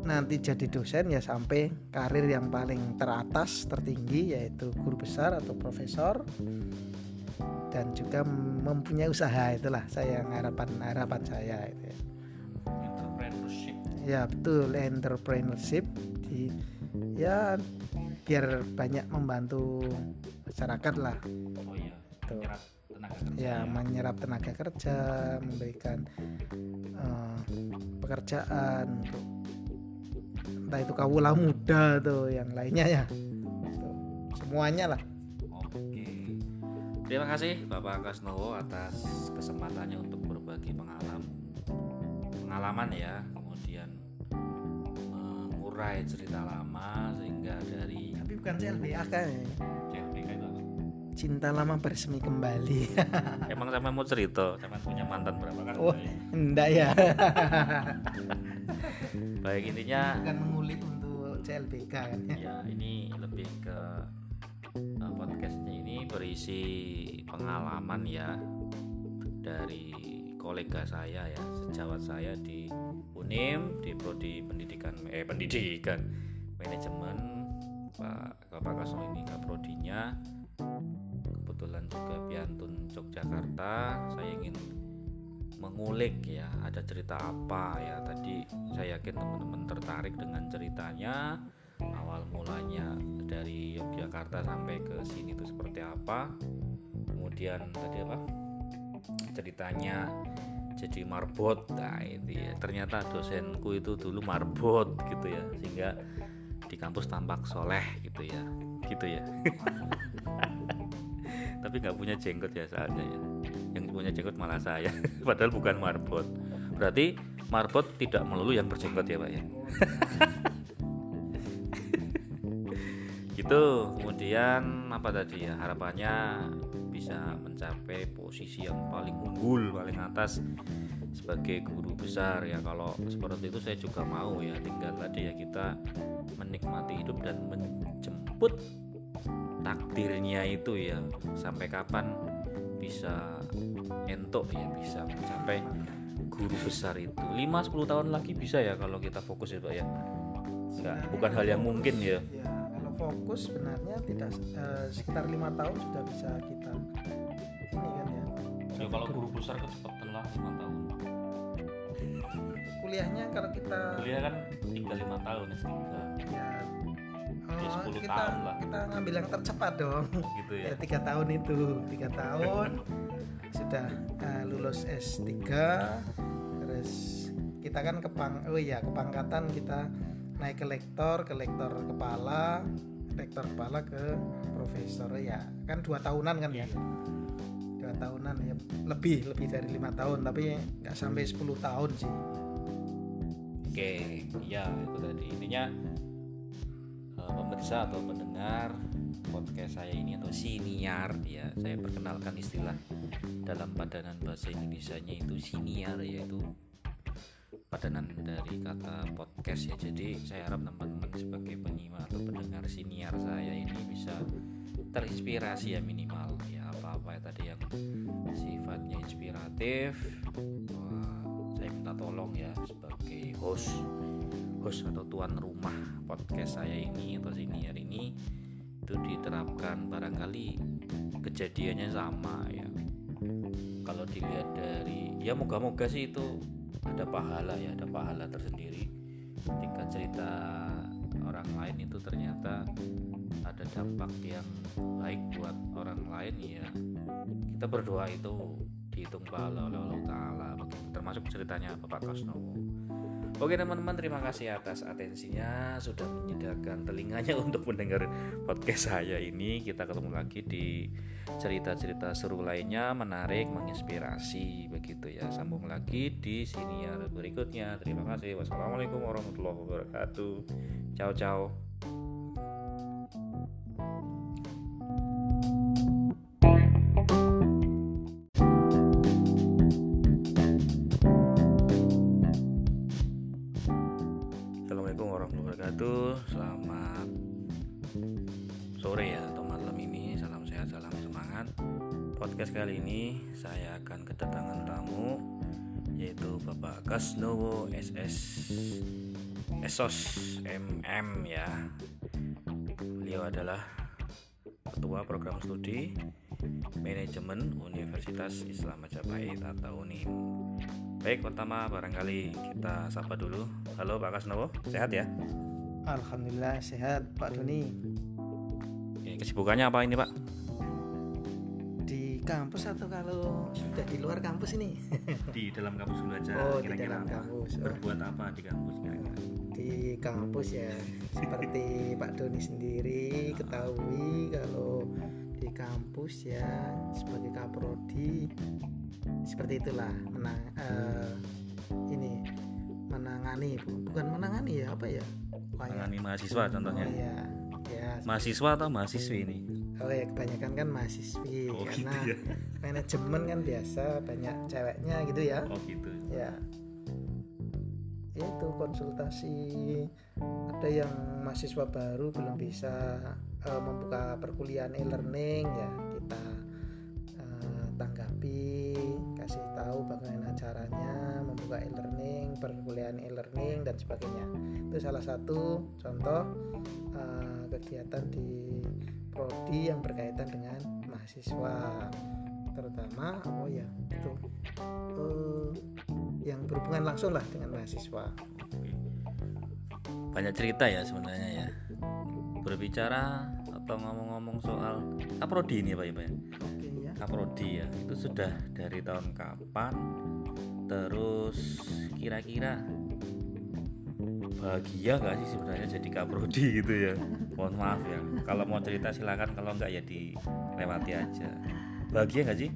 nanti jadi dosen ya sampai karir yang paling teratas tertinggi yaitu guru besar atau profesor dan juga mempunyai usaha itulah saya harapan harapan saya itu ya. entrepreneurship ya betul entrepreneurship di ya biar banyak membantu masyarakat lah oh iya Tuh. menyerap tenaga kerja ya menyerap tenaga kerja memberikan eh, pekerjaan untuk entah itu kawula muda tuh yang lainnya ya Tuh, semuanya lah. Terima kasih Bapak Kasnowo atas kesempatannya untuk berbagi pengalaman pengalaman ya, kemudian mengurai cerita lama sehingga dari tapi bukan CLBK kan ya. CLBK itu apa? cinta lama bersemi kembali Emang sama mau cerita, sama punya mantan berapa kan? oh enggak ya Baik intinya bukan mengulik untuk CLBK kan ya ya ini lebih ke podcastnya ini berisi pengalaman ya dari kolega saya ya sejawat saya di Unim di prodi pendidikan eh pendidikan manajemen Pak Bapak Kasno ini kaprodinya kebetulan juga Piantun Yogyakarta. Saya ingin mengulik ya ada cerita apa ya. Tadi saya yakin teman-teman tertarik dengan ceritanya awal mulanya dari Yogyakarta sampai ke sini itu seperti apa? Kemudian tadi apa? Ceritanya jadi marbot. Nah itu ya. Ternyata dosenku itu dulu marbot gitu ya sehingga di kampus tampak soleh gitu ya. Gitu ya. Tapi nggak punya jenggot ya saatnya ya. Yang punya jenggot malah saya. Padahal bukan marbot. Berarti marbot tidak melulu yang berjenggot ya pak ya gitu. Kemudian apa tadi ya harapannya bisa mencapai posisi yang paling unggul paling atas sebagai guru besar. Ya kalau seperti itu saya juga mau ya tinggal tadi ya kita menikmati hidup dan menjemput takdirnya itu ya. Sampai kapan bisa entok ya bisa mencapai guru besar itu. 5-10 tahun lagi bisa ya kalau kita fokus pak ya. Enggak, bukan hal yang mungkin ya. Ya kalau fokus sebenarnya tidak eh, sekitar lima tahun sudah bisa kita ini kan ya. Ya kalau guru besar kecepatan lah 5 tahun. Kuliahnya kalau kita kuliah kan tinggal lima tahun S3 ya Ya, oh, 10 kita tahun lah. kita ngambil yang tercepat dong. Gitu ya. Ya tiga tahun itu tiga tahun. Sudah eh, lulus S3 terus kita kan kepang oh iya kepangkatan kita naik ke lektor ke lektor kepala lektor kepala ke profesor ya. Kan dua tahunan kan ya? Dua tahunan ya. Lebih lebih dari lima tahun tapi nggak sampai 10 tahun sih. Oke, ya itu tadi. Intinya eh, pemirsa atau pendengar podcast saya ini atau siniar ya saya perkenalkan istilah dalam padanan bahasa Indonesia-nya itu siniar yaitu padanan dari kata podcast ya. Jadi saya harap teman-teman sebagai penyimak atau pendengar siniar saya ini bisa terinspirasi ya minimal ya apa-apa ya tadi yang sifatnya inspiratif. Wah, saya minta tolong ya sebagai host host atau tuan rumah podcast saya ini atau siniar ini. Itu diterapkan barangkali kejadiannya sama ya. Kalau dilihat dari ya moga-moga sih itu ada pahala ya ada pahala tersendiri. Ketika cerita orang lain itu ternyata ada dampak yang baik buat orang lain ya kita berdoa itu dihitung pahala oleh Allah Ta'ala. Termasuk ceritanya Bapak Kosnowo Oke teman-teman terima kasih atas atensinya. Sudah menyediakan telinganya untuk mendengar podcast saya ini. Kita ketemu lagi di cerita-cerita seru lainnya menarik menginspirasi begitu ya. Sambung lagi di sini ya berikutnya. Terima kasih. Wassalamualaikum warahmatullahi wabarakatuh. Ciao ciao Podcast kali ini saya akan kedatangan tamu Yaitu Bapak Kasnowo SS Esos MM ya Beliau adalah Ketua Program Studi Manajemen Universitas Islam Majapahit atau UNIM Baik, pertama barangkali kita sapa dulu. Halo Pak Kasnowo, sehat ya? Alhamdulillah sehat Pak Doni Oke, kesibukannya apa ini Pak? Di kampus atau kalau sudah di luar kampus ini Di dalam kampus dulu aja. Oh, di kira-kira dalam apa? kampus. Oh. Berbuat apa di kampus kira-kira? di kampus ya seperti Pak Doni sendiri ketahui kalau di kampus ya sebagai kaprodi seperti itulah menang eh, ini menangani bu- bukan menangani ya apa ya Menangani mahasiswa contohnya. oh, ya ya Mahasiswa atau mahasiswi ini? oh ya kebanyakan kan mahasiswi Oh, gitu karena ya. manajemen kan biasa banyak ceweknya gitu ya Oh gitu. ya itu konsultasi ada yang mahasiswa baru belum bisa eh, membuka perkuliahan e-learning ya kita eh, tanggapi kasih tahu bagaimana caranya membuka e-learning perkuliahan e-learning dan sebagainya itu salah satu contoh eh, kegiatan di prodi yang berkaitan dengan mahasiswa terutama oh ya itu eh, yang berhubungan langsung lah dengan mahasiswa. Banyak cerita ya sebenarnya ya. Berbicara atau ngomong-ngomong soal kaprodi ini Pak ya, Kaprodi ya. Itu sudah dari tahun kapan? Terus kira-kira bahagia gak sih sebenarnya jadi kaprodi gitu ya? Mohon maaf ya. Kalau mau cerita silakan kalau enggak ya dilewati aja. Bahagia gak sih?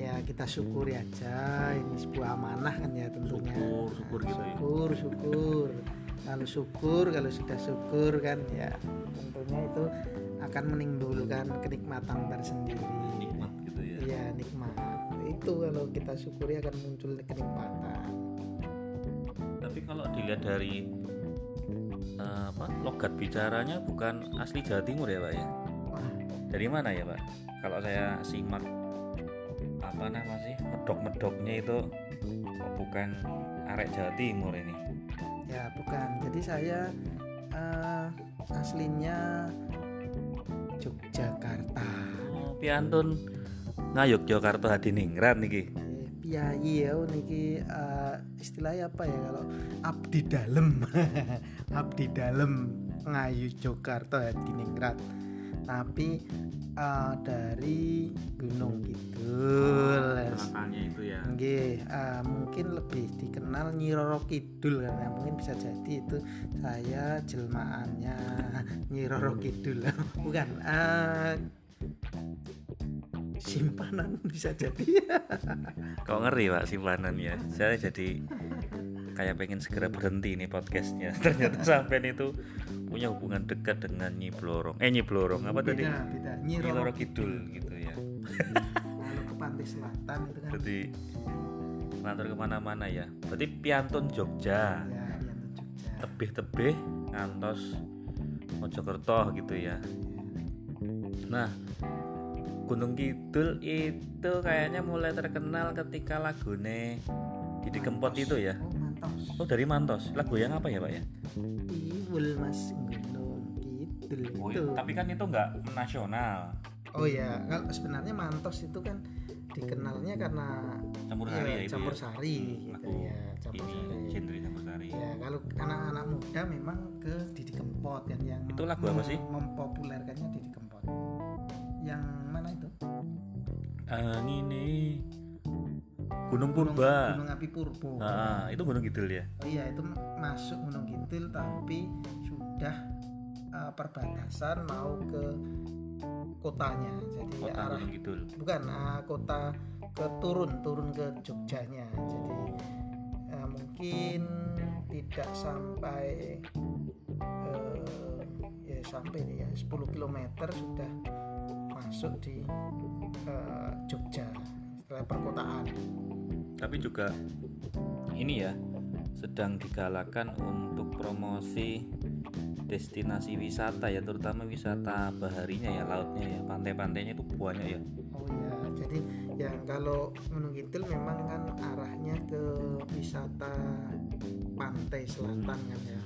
Ya kita syukuri aja. Ini sebuah amanah kan ya tentunya. Syukur, syukur gitu ya. syukur syukur. Kalau syukur kalau sudah syukur kan ya tentunya itu akan menimbulkan kenikmatan tersendiri. Nikmat gitu ya. Iya nikmat. Itu kalau kita syukuri akan muncul kenikmatan. Tapi kalau dilihat dari eh, apa logat bicaranya bukan asli Jawa Timur ya pak ya? Wah. Dari mana ya pak? Kalau saya simak apa nama sih medok-medoknya itu kok bukan arek Jawa Timur ini? Ya bukan. Jadi saya eh, aslinya Yogyakarta. Oh, piantun ngayuk Jakarta Hadiningrat niki. Eh, piyayi ya niki eh, istilahnya apa ya kalau abdi dalem. Abdi dalem ngayu Jakarta Hadiningrat tapi eh, dari Gunung Kidul makanya itu ya Nggih, eh, mungkin lebih dikenal Nyi Roro Kidul karena mungkin bisa jadi itu saya jelmaannya Nyi Roro Kidul. Bukan eh, simpanan bisa jadi. kok ngeri pak simpanan ya saya jadi kayak pengen segera berhenti nih podcastnya. Ternyata sampean itu punya hubungan dekat dengan Nyi Blorong. Eh Nyi Blorong apa tadi? Beda. Nyi Loro Kidul gitu ya. Kalau ke pantai selatan itu kan. Jadi ngantor ke mana-mana ya. Berarti piantun Jogja. Ya Jogja. tebih-tebih ngantos Mojokerto gitu ya. Nah Gunung Kidul itu kayaknya mulai terkenal ketika lagune Didi Kempot itu ya. Oh, mantos. oh dari Mantos lagu yang apa ya pak ya Iwul Mas Gunung Oh, itu. tapi kan itu nggak nasional Oh ya, kalau sebenarnya Mantos itu kan dikenalnya karena campur ya, sari ya itu campur ya sari gitu lagu ya, campur ini sari. genre campur sari Ya, kalau anak-anak muda memang ke Didi Kempot kan yang Itu lagu apa sih? Mempopulerkannya Didi Kempot. Yang mana itu? Ah, ini Gunung Purba. Gunung Api Purbo Ah, itu Gunung Kidul ya. oh iya itu masuk Gunung Kidul tapi sudah uh, perbatasan mau ke kotanya jadi Kota arah Gunung Kidul. bukan uh, kota ke turun turun ke Jogjanya jadi uh, mungkin tidak sampai uh, ya sampai nih ya 10 km sudah masuk di uh, Jogja setelah perkotaan Tapi juga ini ya sedang digalakan untuk promosi destinasi wisata ya terutama wisata baharinya ya lautnya ya pantai-pantainya itu banyak ya Oh ya, jadi ya kalau Gunung Kidul memang kan arahnya ke wisata pantai selatan kan ya.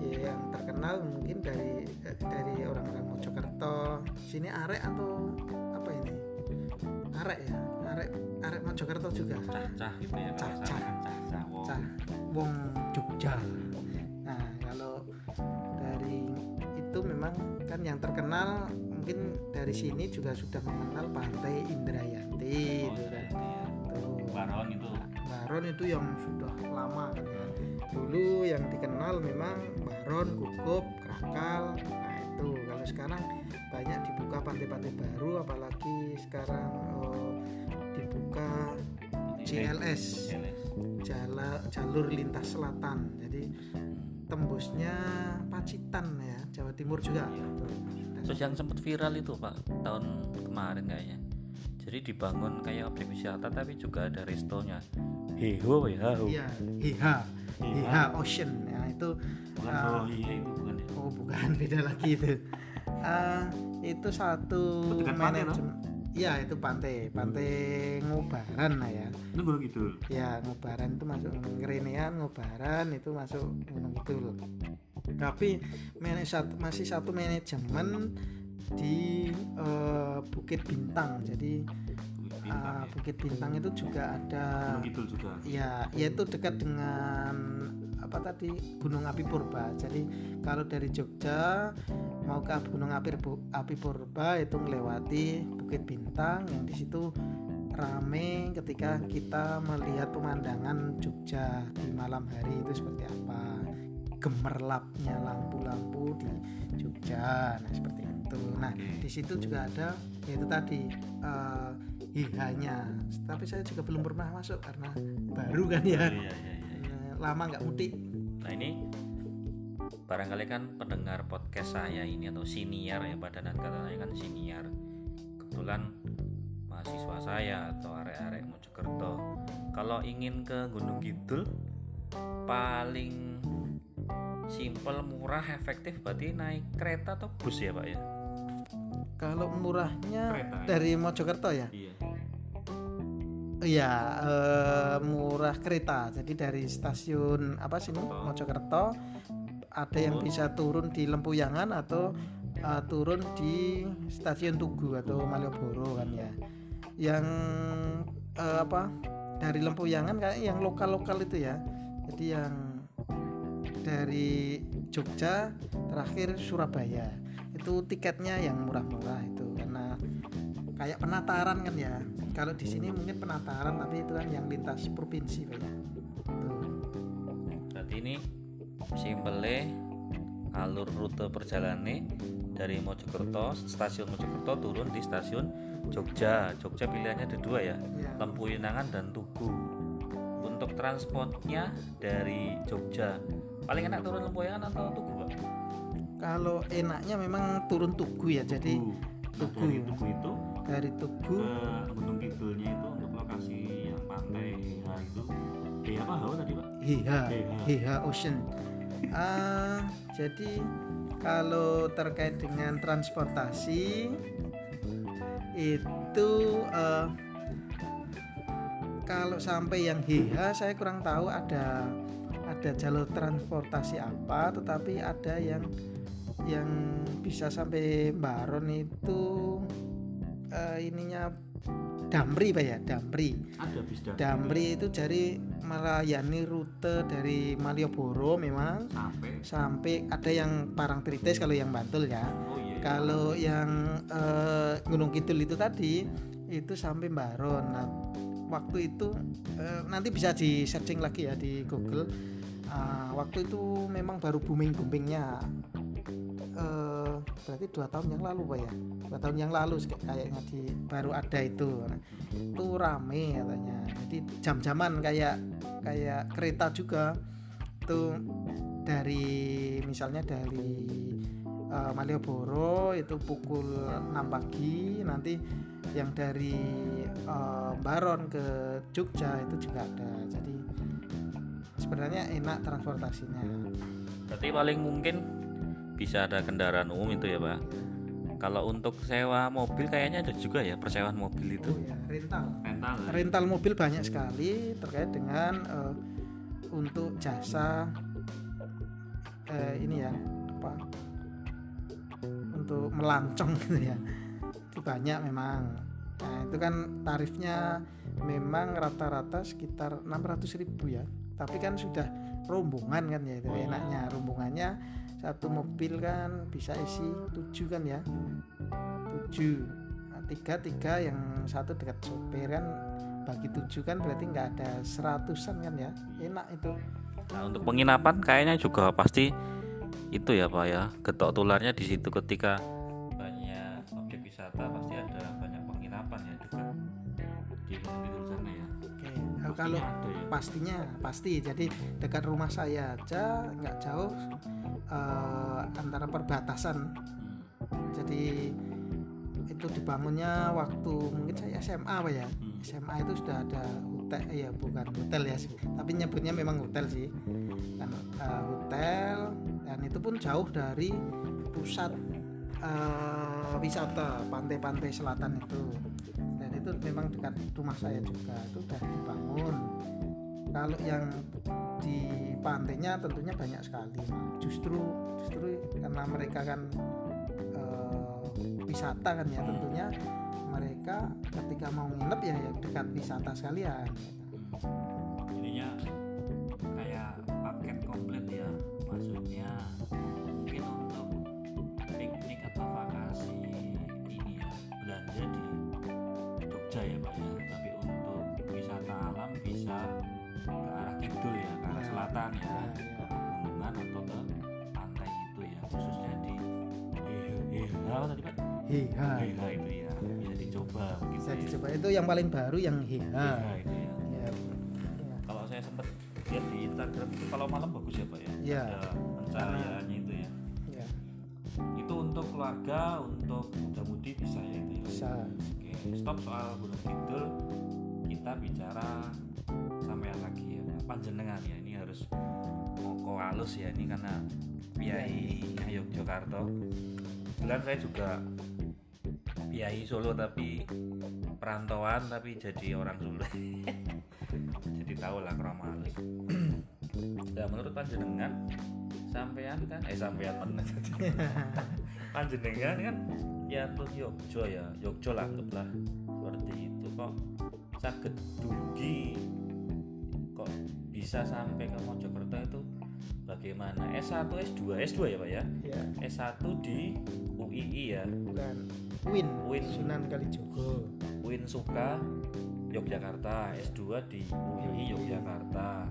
Ya, yang terkenal mungkin dari dari orang-orang Mojokerto. Sini arek atau apa ini? Arek ya, arek arek Mojokerto juga. cah-cah gitu ya kan cah-cah wow. Cah, wong Jogja. Nah, kalau dari itu memang kan yang terkenal mungkin dari sini juga sudah mengenal pantai Indrayanti Oh, itu kan. Tuh. Baron itu Baron itu yang sudah lama kan ya. Dulu yang dikenal memang Baron, Gugup, Krakal. Nah, itu kalau sekarang banyak dibuka pantai-pantai baru apalagi sekarang oh, CLS. CLS. jala, jalur lintas selatan jadi tembusnya Pacitan ya Jawa Timur juga Terus yang sempat viral itu Pak tahun kemarin kayaknya. Jadi dibangun kayak objek wisata tapi juga ada restonya. Heho ya. iya Hiha Hiha Ocean ya itu Bukan ah, oh iya itu bukan ya. oh bukan beda lagi itu Ah, itu satu manajemen iya itu pantai. Pantai Ngubaran lah ya. Itu Gunung Kidul. ya Ngubaran itu masuk Ngerenean Ngubaran itu masuk Gunung Kidul. Tapi satu- masih satu manajemen di eh, Bukit Bintang. Jadi ah, Bukit Bintang itu juga ada Gunung Kidul juga. ya yaitu dekat dengan apa tadi? Gunung Api Purba. Jadi kalau dari Jogja mau ke Gunung Api, Api Purba itu melewati Bukit Bintang yang di situ rame ketika kita melihat pemandangan Jogja di malam hari itu seperti apa. Gemerlapnya lampu-lampu di Jogja. Nah seperti itu. Nah di situ juga ada yaitu tadi eh, hihanya tapi saya juga belum pernah masuk karena baru kan ya. Iya iya iya. Lama nggak mudik Nah ini barangkali kan pendengar podcast saya ini atau senior ya padanan katanya kan senior. Kebetulan mahasiswa saya atau arek-arek Mojokerto. Kalau ingin ke Gunung Kidul paling simple, murah, efektif berarti naik kereta atau bus ya Pak ya? kalau murahnya Kereta ya? dari Mojokerto ya Iya. Iya, eh, murah kereta. Jadi dari stasiun apa sini Mojokerto ada yang bisa turun di Lempuyangan atau eh, turun di stasiun Tugu atau Malioboro kan ya. Yang eh, apa dari Lempuyangan kayak yang lokal-lokal itu ya. Jadi yang dari Jogja terakhir Surabaya itu tiketnya yang murah-murah itu karena kayak penataran kan ya kalau di sini mungkin penataran tapi itu kan yang lintas provinsi Pak ya Tuh. Berarti ini simple alur rute perjalanan dari Mojokerto stasiun Mojokerto turun di stasiun Jogja Jogja pilihannya ada dua ya Ya. Dan Tugu untuk transportnya dari Jogja paling enak turun Lempu Yunangan atau Tugu Pak? kalau enaknya memang turun Tugu ya jadi Tugu. Tugu itu dari Tugu ke Gunung Kidulnya itu untuk lokasi yang pantai nah itu eh apa Hau tadi Pak? Hiha Hiha. Hiha Ocean Ah, jadi kalau terkait dengan transportasi itu eh, kalau sampai yang Hiha saya kurang tahu ada ada jalur transportasi apa tetapi ada yang yang bisa sampai Baron itu eh, ininya Damri pak ya? Damri. Ada bis dan Damri itu jadi melayani rute dari Malioboro memang. Sampai. Sampai ada yang Parangtritis kalau yang Bantul ya. Oh iya kalau yang eh, Gunung Kidul itu tadi itu sampai Baron nah waktu itu eh, nanti bisa di searching lagi ya di Google. Uh, waktu itu memang baru booming boomingnya uh, berarti dua tahun yang lalu pak ya? Dua tahun yang lalu kayaknya di baru ada itu. Nah, itu rame katanya. Jadi jam-jaman kayak kayak kereta juga. Itu dari misalnya dari uh, Malioboro itu pukul 6 pagi nanti yang dari uh, Baron ke Jogja itu juga ada. Jadi sebenarnya enak transportasinya. Berarti paling mungkin bisa ada kendaraan umum itu ya pak. Kalau untuk sewa mobil kayaknya ada juga ya persewaan mobil itu. Oh, ya, rental. Rental ya. rental mobil banyak sekali terkait dengan uh, untuk jasa uh, ini ya apa untuk melancong gitu ya. Itu banyak memang. Nah itu kan tarifnya memang rata-rata sekitar 600 ribu ya. Tapi kan sudah rombongan kan ya itu oh, iya. enaknya. Rombongannya satu mobil kan bisa isi tujuh kan ya? Tujuh. Nah, tiga tiga yang satu dekat sopir kan bagi tujuh kan berarti nggak ada seratusan kan ya? Enak itu. Nah untuk penginapan kayaknya juga pasti itu ya pak ya. Getok tularnya di situ ketika Kalau ya? pastinya pasti jadi dekat rumah saya aja nggak jauh uh, antara perbatasan hmm. jadi itu dibangunnya waktu mungkin saya SMA apa ya hmm. SMA itu sudah ada hotel ya bukan hotel ya tapi nyebutnya memang hotel sih kan uh, hotel dan itu pun jauh dari pusat uh, wisata pantai-pantai selatan itu dan itu memang dekat rumah saya juga. Itu sudah dibangun. Kalau yang di pantainya tentunya banyak sekali justru justru karena mereka kan uh, wisata kan ya tentunya mereka ketika mau nginep ya, ya dekat wisata sekalian ya ke selatan ya. Ke pegunungan atau ke pantai itu ya khususnya di Heha apa tadi Pak? Heha Heha itu ya bisa dicoba bisa ya. dicoba. Itu yang paling baru yang Heha Heha itu ya. ya. kalau saya sempat lihat di Instagram itu kalau malam bagus ya Pak ya, ya. ada pencahayaannya itu ya. ya itu untuk keluarga untuk muda-mudi bisa ya itu ya? Bisa. Oke stop soal Gunung Kidul. Kita bicara sampai lagi ya panjenengan. Ya ini harus moko halus ya ini karena Piai Yogyakarta. Kebetulan saya juga Piai Solo tapi perantauan tapi jadi orang Solo. Jadi tahu lah krama halus nah menurut panjenengan sampean kan eh sampean mana panjenengan kan ya tuh Yogyo ya. Yogyo lah anggaplah. Seperti itu kok. Sakit dugi. Kok bisa sampai ke Mojokerto itu bagaimana? S1 S2 S2 ya Pak ya, ya. S1 di UII ya? Bukan. Win. Win. Sunan Kalijogo. Win Suka Yogyakarta. S2 di UII Yogyakarta.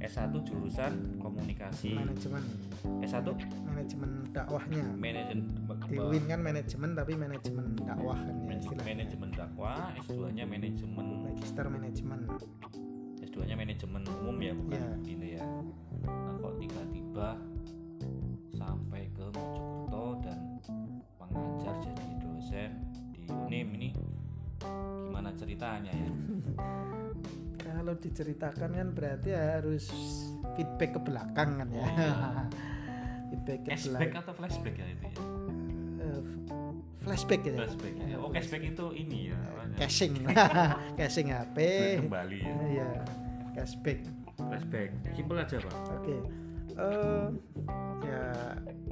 S1 jurusan komunikasi. Manajemen. S1 manajemen dakwahnya. Manajemen. Di Win kan manajemen tapi manajemen dakwah kan ya istilahnya. Manajemen dakwah S2 nya manajemen. Magister manajemen S2 nya manajemen umum ya bukan ya. ini ya. Nah kok tiba-tiba sampai ke Mojokerto dan mengajar jadi dosen di UNIM ini? Gimana ceritanya ya? Kalau diceritakan kan berarti harus feedback ke belakang kan ya. Oh. feedback ke belakang. atau flashback ya itu ya? Uh, flashback ya? Flashback. Ya oh cashback itu ini ya caching caching HP kembali ya. Iya cashback. Flashback simpel aja pak. Oke. Okay. uh, ya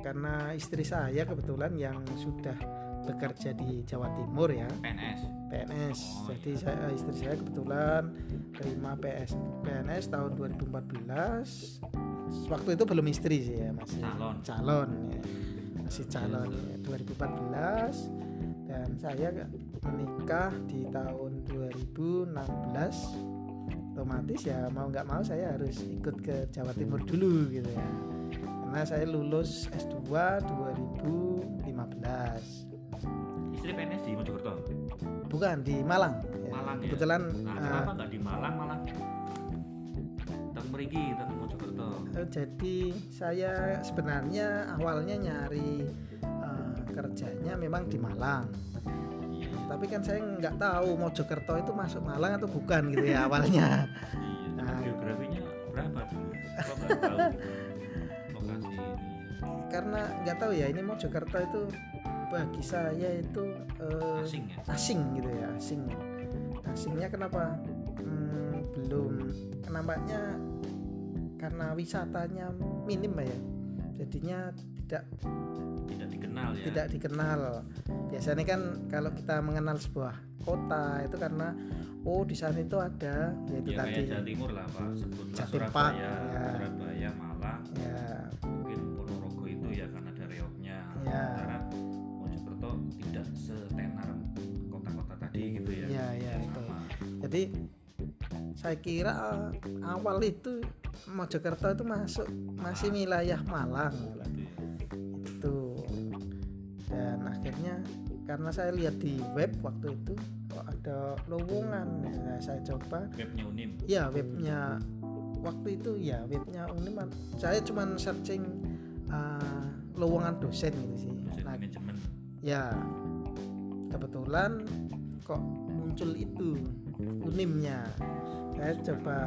karena istri saya kebetulan yang sudah bekerja di Jawa Timur ya. PNS PNS oh, jadi iya. saya istri saya kebetulan terima PS PNS tahun 2014 waktu itu belum istri sih ya masih calon. calon ya. Masih calon ya, 2014 dan saya menikah di tahun 2016 otomatis ya mau nggak mau saya harus ikut ke Jawa Timur dulu gitu ya. Karena saya lulus S2 2015 istri PNS di Mojokerto? Bukan di Malang, ya. Malang ya? kebetulan nah eh, kenapa nggak di Malang malah? Teng merigi teng Mojokerto. Eh, jadi saya sebenarnya awalnya nyari eh, kerjanya memang di Malang tapi kan saya nggak tahu Mojokerto itu masuk Malang atau bukan gitu ya awalnya. Iya Nah. geografinya berapa dulu kok nggak tahu lokasi ini karena nggak tahu ya ini Mojokerto itu bagi saya itu eh, asing ya? asing gitu ya asing. Asingnya kenapa? Hmm, belum. Nampaknya karena wisatanya minim ya. Jadinya tidak tidak dikenal ya. Tidak dikenal. Biasanya kan kalau kita mengenal sebuah kota itu karena oh di sana itu ada yaitu ya tadi. Kayak Jawa Timur lah pak. Sebutlah Jatim Park, Surabaya ya. Surabaya Malang. Ya. Mungkin Ponorogo itu ya karena ada reoknya. Ya. sementara Mojokerto tidak setenar kota-kota tadi gitu ya. Ya ya itu. jadi saya kira awal itu Mojokerto itu masuk masih wilayah Malang. Gitu akhirnya karena saya lihat di web waktu itu kok ada lowongan. Nah, saya coba. Webnya Unim. Ya webnya. Waktu itu ya webnya Unim. Saya cuman searching uh, lowongan dosen gitu sih. Dosen nah, manajemen. ya kebetulan kok muncul itu unimnya. Saya coba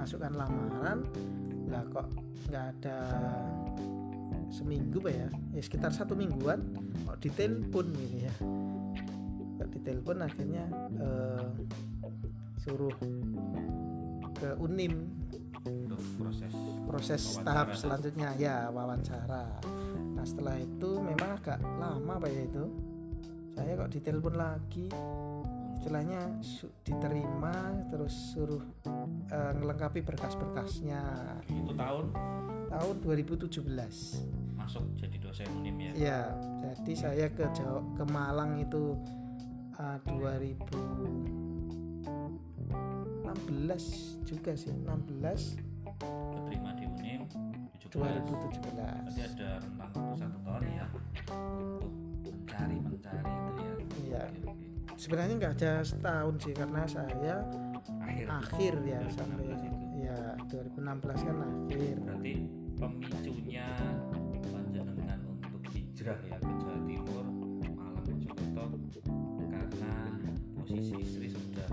masukkan lamaran. Lah kok nggak ada seminggu pak ya? Ya sekitar satu mingguan kok ditelepon gitu ya. Kok ditelepon akhirnya eh, suruh ke unim. Untuk proses proses Wawancara. tahap selanjutnya ya wawancara. Nah setelah itu memang agak lama pak ya itu? Saya kok ditelepon lagi istilahnya diterima terus suruh ngelengkapi berkas-berkasnya. Itu tahun? Tahun 2017 masuk jadi dosen Unim ya? Ya jadi saya ke Jawa, ke Malang itu eh, 2016 juga sih 16 keterima di Unim 17 2017 Berarti ada rentang waktu satu tahun ya? Untuk mencari mencari itu ya? Iya. Oke, oke. Sebenarnya nggak ada setahun sih karena saya akhir akhir ya 2016 sampai itu. ya 2016 kan akhir berarti pemicunya panjenengan untuk hijrah ya ke Jawa Timur Malang Mojokerto karena posisi istri sudah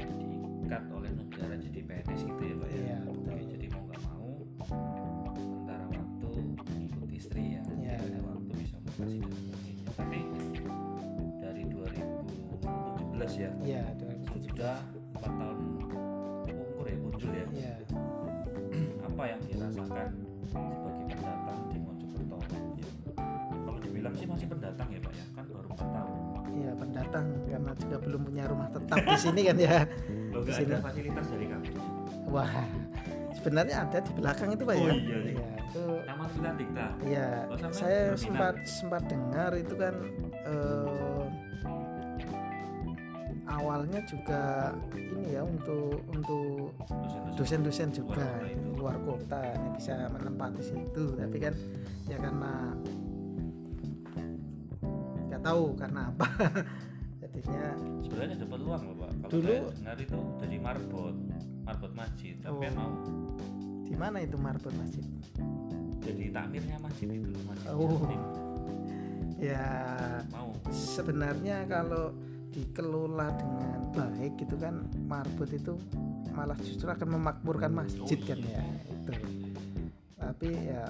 diikat oleh negara jadi PNS gitu ya Pak ya Iya, betul. Jadi mau nggak mau sementara waktu ikut istri ya ada waktu bisa mutasi 2017 ya ya sudah 4 tahun umur ya muncul ya. 2017 ya apa yang dirasakan sebagai pendatang di Mojokerto? Ya. kalau dibilang sih masih pendatang ya pak ya. Kan baru 4 tahun. Ya pendatang karena juga belum punya rumah tetap di sini kan ya. Lo Di sini. ada fasilitas dari kampus wah sebenarnya ada di belakang itu pak Oh, ya iya, iya. ya itu Taman Villa Dikta? Ya sampai saya sempat sempat dengar itu kan eh, awalnya juga ini ya untuk untuk dosen-dosen. juga itu. luar kota ini bisa menempati situ. Tapi kan ya karena nggak tahu karena apa. Jadinya sebenarnya dapat uang loh pak. Kalau Dulu- dengar itu jadi marbot marbot masjid tapi Oh. mau. Di mana itu marbot masjid? Jadi takmirnya masjid itu masjid Oh. Ya mau. sebenarnya kalau dikelola dengan baik itu kan marbot itu malah justru akan memakmurkan masjid Oh, kan iya. ya itu. Tapi ya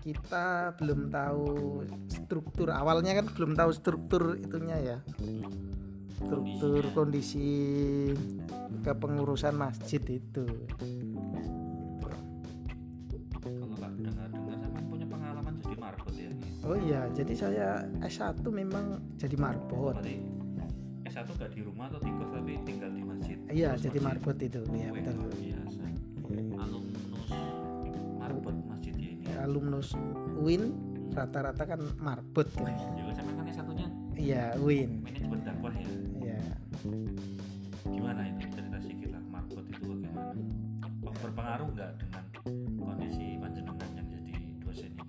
kita belum tahu struktur awalnya kan belum tahu struktur itunya ya. Struktur kondisi kepengurusan masjid itu oh iya jadi saya S1 memang jadi marbot. Berarti S1 gak di rumah atau di kos tapi tinggal di masjid? Iya Terus jadi masjid. marbot itu. Ya Wih, betul. biasa. Alumnus marbot masjid ya ini. Alumnus UIN rata-rata kan marbot kan. Ya sama kan S1 nya iya Win manajemen dakwah ya? Iya. Gimana itu cerita sedikit lah marbot itu bagaimana? Berpengaruh nggak dengan kondisi panjenengan yang jadi dosen itu?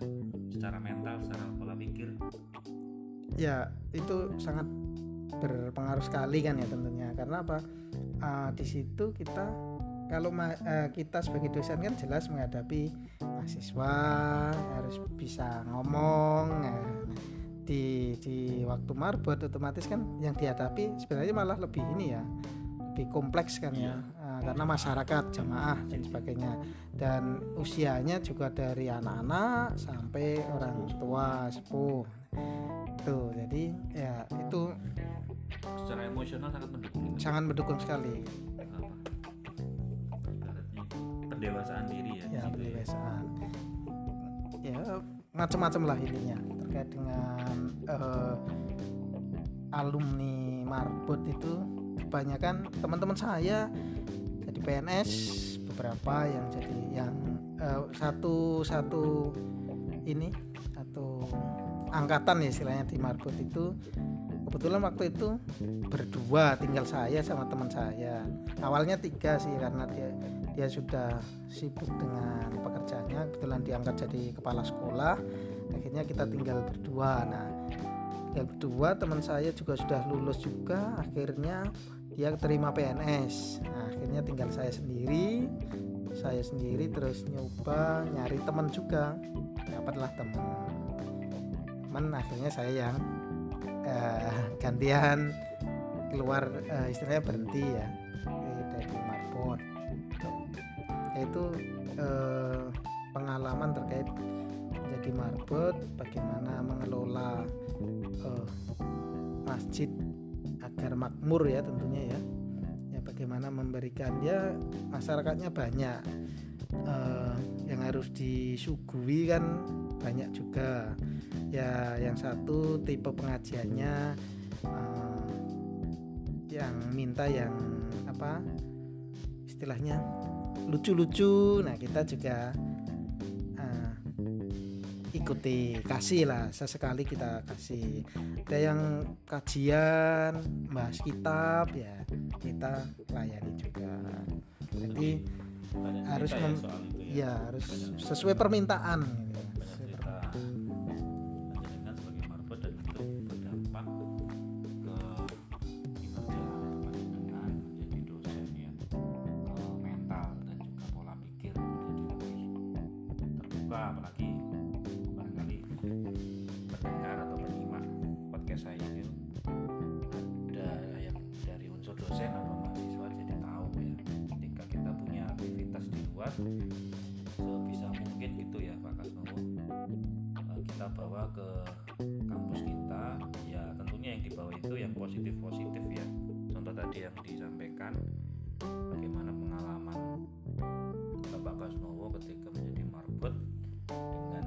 Secara mental ya itu sangat berpengaruh sekali kan ya tentunya. Karena apa? Ah, di situ kita kalau ma- eh, kita sebagai dosen kan jelas menghadapi mahasiswa harus bisa ngomong nah, di di waktu marbot otomatis kan yang dihadapi sebenarnya malah lebih ini ya lebih kompleks kan ya. Ah, karena masyarakat jamaah dan sebagainya. Dan usianya juga dari anak-anak sampai orang tua sepuh tuh jadi ya itu secara emosional sangat mendukung sangat mendukung sekali. Apa? Pendewasaan diri ya, ya situ ya. pendewasaan. Ya macam-macam lah intinya terkait dengan eh, alumni marbot itu kebanyakan teman-teman saya jadi PNS beberapa yang jadi yang eh, satu satu ini angkatan ya istilahnya di marbot itu. Kebetulan waktu itu berdua tinggal saya sama teman saya. Awalnya tiga sih karena dia dia sudah sibuk dengan pekerjaannya. Kebetulan diangkat jadi kepala sekolah. Akhirnya kita tinggal berdua. Nah tinggal berdua teman saya juga sudah lulus juga. Akhirnya dia terima PNS nah, akhirnya tinggal saya sendiri saya sendiri terus nyoba nyari teman juga. Dapatlah teman teman akhirnya saya yang eh, gantian keluar eh, istilahnya berhenti ya dari marbot itu eh, pengalaman terkait menjadi marbot bagaimana mengelola eh, masjid agar makmur ya tentunya ya. Ya bagaimana memberikan ya masyarakatnya banyak eh, yang harus disuguhi kan banyak juga. Ya yang satu tipe pengajiannya eh, yang minta yang apa istilahnya lucu-lucu. Nah kita juga eh, ikuti kasih lah sesekali kita kasih. Ada yang kajian bahas kitab ya kita layani juga. Jadi harus ya mem- ya. ya harus sesuai permintaan disampaikan bagaimana pengalaman Bapak Kasnowo ketika menjadi marbot dengan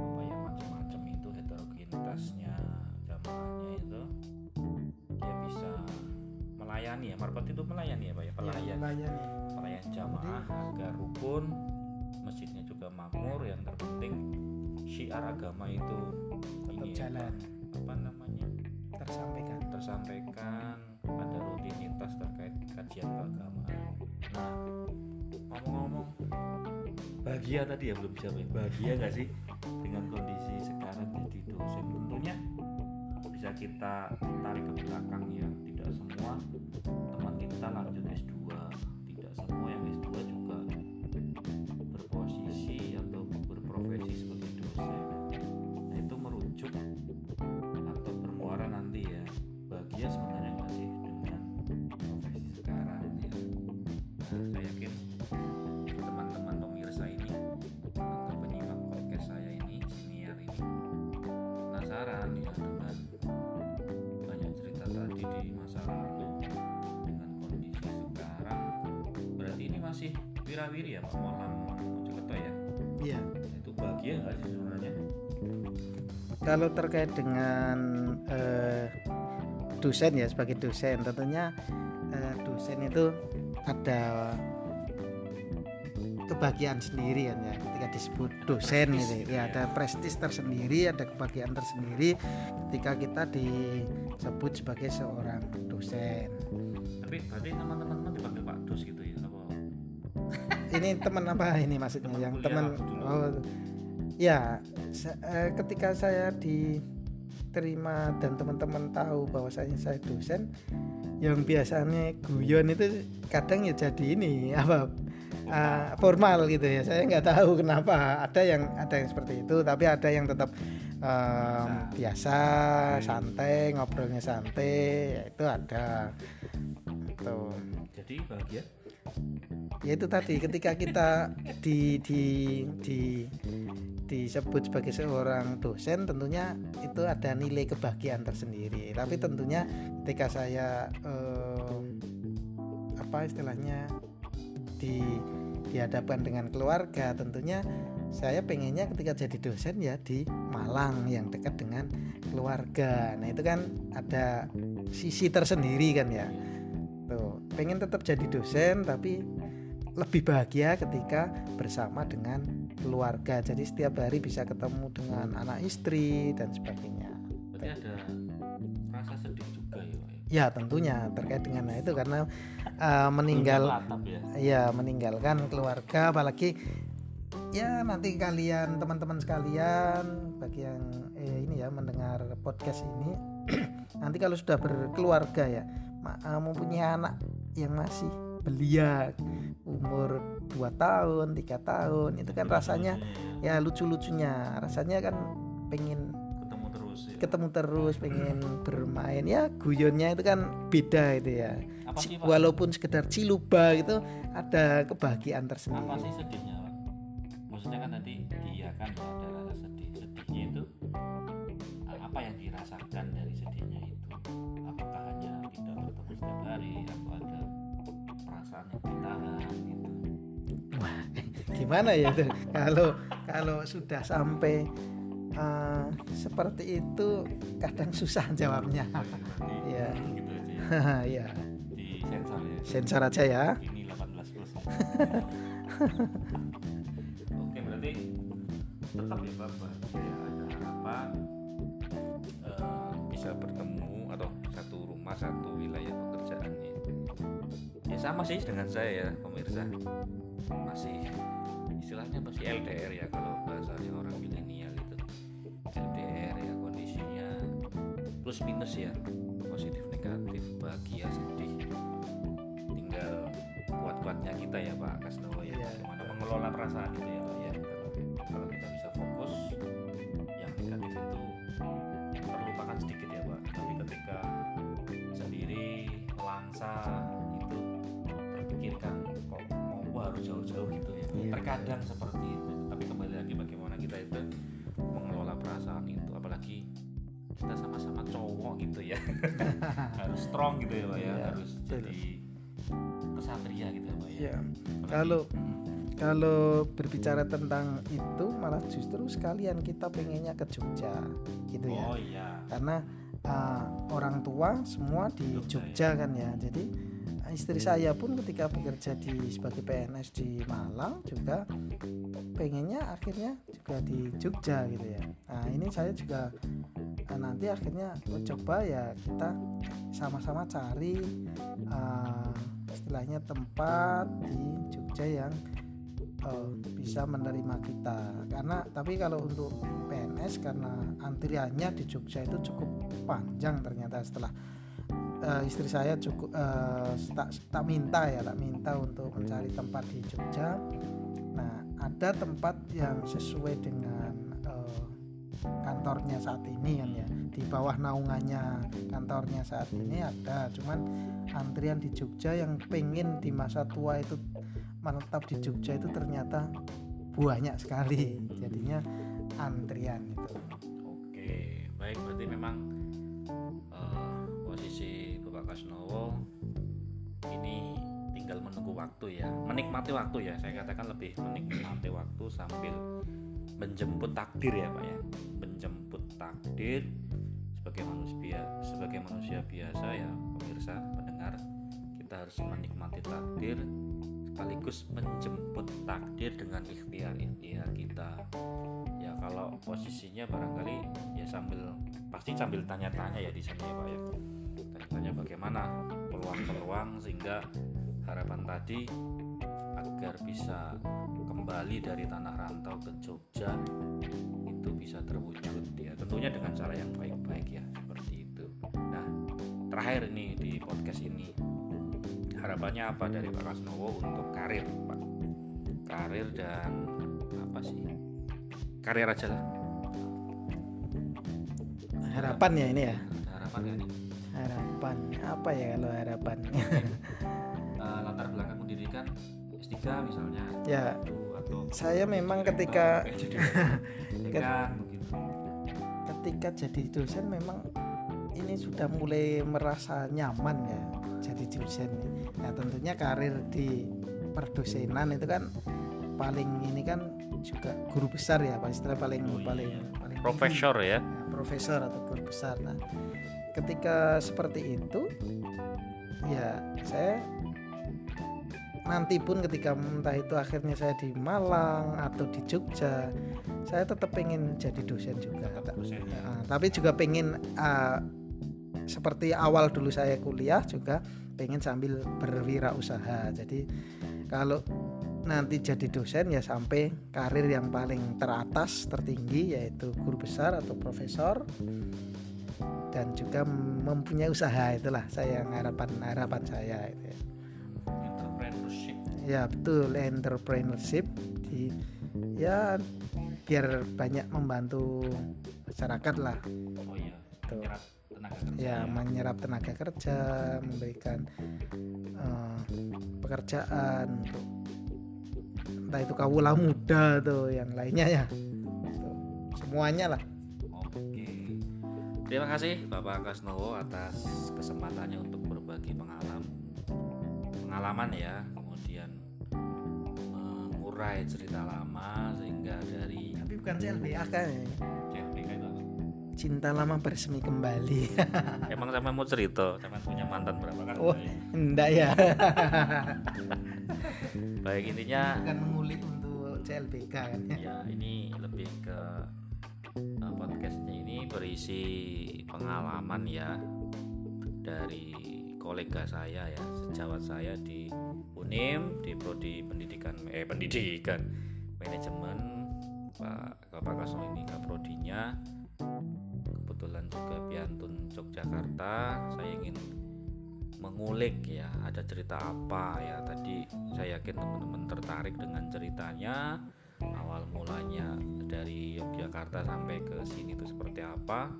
apa ya macam-macam itu heterogenitasnya jamaahnya itu dia bisa melayani ya. Marbot itu melayani ya Pak ya? Pelayan. melayani. Pelayan jamaah agar rukun masjidnya juga makmur yang terpenting syiar agama itu tetap ini ya, jalan. apa namanya? Tersampaikan. Tersampaikan kajian keagamaan. Nah ngomong-ngomong bahagia tadi ya belum jawab ya? Bahagia nggak sih dengan kondisi sekarang jadi dosen? Tentunya bisa kita tarik ke belakang ya tidak semua teman kita lanjut S2 tidak semua yang S2 juga berposisi atau berprofesi sebagai dosen. Nah itu merujuk atau bermuara nanti ya. Bahagia sebenarnya atau penyimak podcast saya ini senior ini penasaran ya dengan banyak cerita tadi di masa lalu dengan kondisi sekarang. Berarti ini masih wirawiri ya Pak? Molam Mojokerto ya? Iya. Itu bahagia nggak sih sebenarnya? Kalau terkait dengan eh, dosen ya sebagai dosen tentunya eh, dosen itu ada kebahagiaan sendiri kan ya ketika disebut dosen prestis. gitu ya. Ya. ada prestis tersendiri ada kebahagiaan tersendiri ketika kita disebut sebagai seorang dosen. Tapi berarti teman-teman teman dipanggil Pak Dos gitu ya apa? Ini teman apa ini maksudnya? Teman yang teman oh ya sa- eh, ketika saya diterima dan teman-teman tahu bahwasanya saya dosen yang biasanya guyon itu kadang ya jadi ini apa eh, formal gitu ya. Saya nggak tahu kenapa ada yang ada yang seperti itu tapi ada yang tetap eh, biasa. santai ngobrolnya santai ya itu ada. Tuh jadi bahagia? Ya itu tadi ketika kita di di di disebut sebagai seorang dosen tentunya itu ada nilai kebahagiaan tersendiri. Tapi tentunya ketika saya eh, apa istilahnya di dihadapkan dengan keluarga tentunya saya pengennya ketika jadi dosen ya di Malang yang dekat dengan keluarga. Nah itu kan ada sisi tersendiri kan ya. Tuh pengen tetap jadi dosen tapi lebih bahagia ketika bersama dengan keluarga. Jadi setiap hari bisa ketemu dengan anak istri dan sebagainya. Berarti ada rasa sedih juga ya ya? ya tentunya terkait dengan itu karena uh, meninggal. Atap ya. Ya meninggalkan keluarga apalagi ya nanti kalian teman-teman sekalian bagi yang eh, ini ya mendengar podcast ini nanti kalau sudah berkeluarga ya eh, mempunyai anak yang masih belia umur 2 tahun tiga tahun itu kan rasanya ya lucu-lucunya. Rasanya kan pengen ketemu terus ya. ketemu terus pengen bermain. Ya guyonnya itu kan beda itu ya apa sih Pak? walaupun sekedar ciluba gitu ada kebahagiaan apa tersendiri sih sedihnya Pak? Maksudnya kan nanti dia kan ada rasa sedih. Sedihnya itu apa yang dirasakan dari sedihnya itu? Apakah hanya tidak bertemu setiap hari atau ada perasaan yang ditahan gitu? Gimana ya itu? Kalau kalau sudah sampai eh, seperti itu kadang susah jawabnya. Berarti Iya. hmm, gitu ya. Ya sensor ya. Sensor aja ya. Ini 18 plus oke berarti tetap ya bapak. Ya ada harapan eh, bisa bertemu atau satu rumah satu wilayah pekerjaan ya. sama sih dengan saya ya pemirsa. Masih istilahnya masih LDR ya kalau bahasanya orang milenial itu. LDR ya kondisinya plus minus ya. Positif negatif bahagia sedih kuat-kuatnya kita ya Pak Kasnowo ya Iya. bagaimana mengelola perasaan itu ya Pak ya. Kalau kita bisa fokus yang negatif itu terlupakan sedikit ya Pak. Tapi ketika sendiri melangsa itu terpikirkan kok mau harus jauh-jauh gitu ya. Iya. terkadang seperti itu. Tapi kembali lagi bagaimana kita itu mengelola perasaan itu. Apalagi kita sama-sama cowok gitu ya. Harus strong gitu ya Pak ya. Iya, harus jadi kesatria gitu ya Pak ya? Ya Apalagi- kalau Hmm. kalau berbicara tentang itu malah justru sekalian kita pengennya ke Jogja gitu ya. Oh iya. Karena uh, orang tua semua di Jogja, Jogja kan ya. Jadi istri saya pun ketika bekerja di sebagai PNS di Malang juga pengennya akhirnya juga di Jogja gitu ya. Nah ini saya juga uh, nanti akhirnya coba ya kita sama-sama cari uh, istilahnya tempat di Jogja yang uh, bisa menerima kita. Karena tapi kalau untuk PNS karena antriannya di Jogja itu cukup panjang ternyata setelah uh, istri saya cukup uh, tak, tak minta ya tak minta untuk mencari tempat di Jogja. Nah ada tempat yang sesuai dengan uh, kantornya saat ini kan ya. Di bawah naungannya kantornya saat ini ada cuman antrian di Jogja yang pengen di masa tua itu menetap di Jogja itu ternyata banyak sekali. Jadinya antrian itu. Oke, baik. Berarti memang eh, Bapak Kasnowo ini tinggal menunggu waktu ya, menikmati waktu ya. Saya katakan lebih menikmati waktu sambil menjemput takdir ya Pak ya, menjemput takdir sebagai manusia sebagai manusia biasa ya pemirsa pendengar. Kita harus menikmati takdir sekaligus menjemput takdir dengan ikhtiar ikhtiar kita. Ya kalau posisinya barangkali ya sambil pasti sambil tanya-tanya ya di sana ya pak ya tanya-tanya bagaimana peluang-peluang sehingga harapan tadi agar bisa kembali dari tanah rantau ke Jogja itu bisa terwujud ya. Tentunya dengan cara yang baik-baik ya seperti itu. Nah terakhir ini di podcast ini harapannya apa dari Pak Kasnowo untuk karir Pak? Karir dan apa sih? Karir aja lah. Harapan ya ini ya? Harapan nggak nih harapan apa ya kalau harapan Eh, latar belakang pendidikan S3 misalnya. Ya atau saya memang ketika jadi dekan begitu ketika jadi dosen memang ini sudah mulai merasa nyaman ya jadi dosen. Nah tentunya karir di perdosenan itu kan paling ini kan juga guru besar ya istilah paling Oh, iya. paling paling profesor ya. Nah, profesor atau guru besar. Nah ketika seperti itu ya saya nanti pun ketika entah itu akhirnya saya di Malang atau di Jogja saya tetap pengen jadi dosen juga. Tetap dosen, ya. Nah, tapi juga pengen ah, seperti awal dulu saya kuliah juga pengen sambil berwirausaha. Jadi kalau nanti jadi dosen ya sampai karir yang paling teratas tertinggi yaitu guru besar atau profesor dan juga mempunyai usaha itulah saya harapan harapan saya itu ya. entrepreneurship ya betul entrepreneurship di ya biar banyak membantu masyarakat lah oh iya Tuh. menyerap tenaga kerja ya menyerap tenaga kerja memberikan eh, pekerjaan untuk entah itu kawula muda tuh yang lainnya ya Tuh, semuanya lah. Terima kasih Bapak Kasnowo atas kesempatannya untuk berbagi pengalaman pengalaman ya, kemudian mengurai cerita lama sehingga dari tapi bukan CLBK ya CFPK itu apa? cinta lama bersemi kembali Emang sama mau cerita, sama punya mantan berapa kan? Oh. enggak ya Baik intinya bukan mengulik untuk CLBK kan ya ya ini lebih ke uh, podcastnya berisi pengalaman ya dari kolega saya ya sejawat saya di Unim di prodi pendidikan eh pendidikan manajemen Pak Bapak Kasno ini kaprodinya kebetulan juga Piantun Yogyakarta. Saya ingin mengulik ya ada cerita apa ya. Tadi saya yakin teman-teman tertarik dengan ceritanya awal mulanya dari Yogyakarta sampai ke sini itu seperti apa?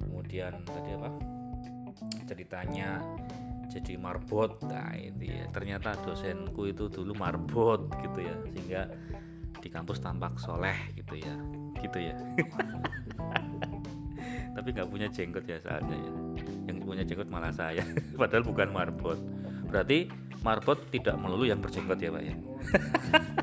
Kemudian tadi apa? Ceritanya jadi marbot. Nah itu ya. Ternyata dosenku itu dulu marbot gitu ya sehingga di kampus tampak soleh gitu ya. Gitu ya. Tapi nggak punya jenggot ya soalnya ya yang punya jenggot malah saya. Padahal bukan marbot. Berarti marbot tidak melulu yang berjenggot ya pak ya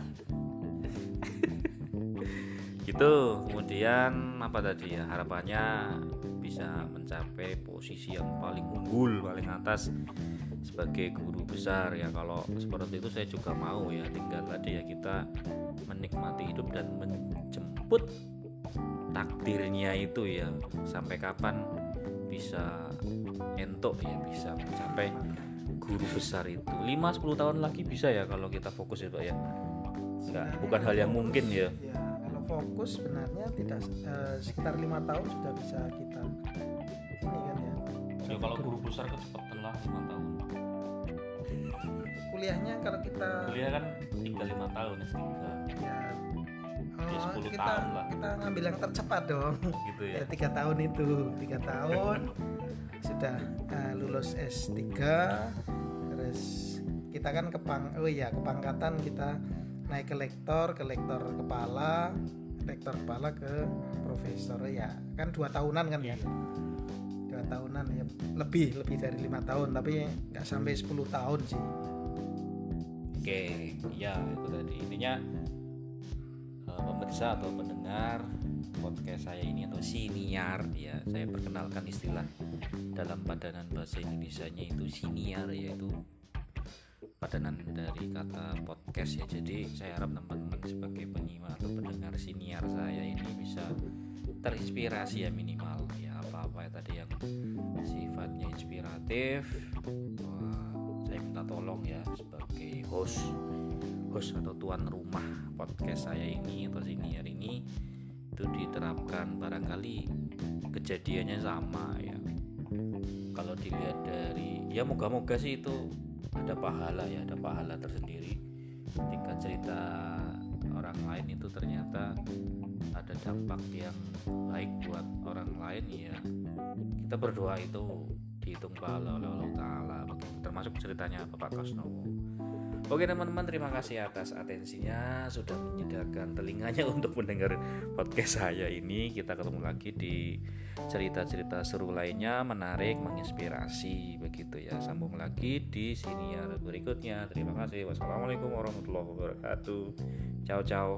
gitu. Kemudian apa tadi ya harapannya bisa mencapai posisi yang paling unggul paling atas sebagai guru besar. Ya kalau seperti itu saya juga mau ya. Tinggal tadi ya kita menikmati hidup dan menjemput takdirnya itu ya. Sampai kapan bisa entok ya bisa mencapai guru besar itu. 5-10 tahun lagi bisa ya kalau kita fokus pak ya. Enggak bukan hal yang mungkin ya. Ya kalau fokus sebenarnya tidak eh, sekitar lima tahun sudah bisa kita ini kan ya. Ya kalau guru besar kecepatan lah 5 tahun. Kuliahnya kalau kita kuliah kan tinggal 5 tahun S3 ya Ya, oh, 10 kita tahun lah. kita ngambil yang tercepat dong. Gitu ya. Ya tiga tahun itu tiga tahun. Sudah eh, lulus S3 terus kita kan kepang oh iya kepangkatan kita naik ke lektor ke lektor kepala lektor kepala ke profesor ya. Kan dua tahunan kan ya dua tahunan ya. Lebih lebih dari lima tahun tapi nggak sampai 10 tahun sih. Oke, ya itu tadi. Intinya eh, pemirsa atau pendengar podcast saya ini atau siniar ya saya perkenalkan istilah dalam padanan bahasa Indonesia-nya itu siniar yaitu padanan dari kata podcast ya. Jadi saya harap teman-teman sebagai penyimak atau pendengar siniar saya ini bisa terinspirasi ya minimal. Ya apa-apa ya tadi yang sifatnya inspiratif. Wah, saya minta tolong ya sebagai host host atau tuan rumah podcast saya ini atau siniar ini. Itu diterapkan barangkali kejadiannya sama ya. Kalau dilihat dari ya moga-moga sih itu ada pahala ya ada pahala tersendiri. Ketika cerita orang lain itu ternyata ada dampak yang baik buat orang lain ya kita berdoa itu dihitung pahala oleh Allah Ta'ala. Termasuk ceritanya Bapak Kosnowo Oke teman-teman terima kasih atas atensinya sudah menyediakan telinganya untuk mendengar podcast saya ini. Kita ketemu lagi di cerita-cerita seru lainnya menarik menginspirasi begitu ya. Sambung lagi di sini ya berikutnya. Terima kasih. Wassalamualaikum warahmatullahi wabarakatuh. Ciao ciao.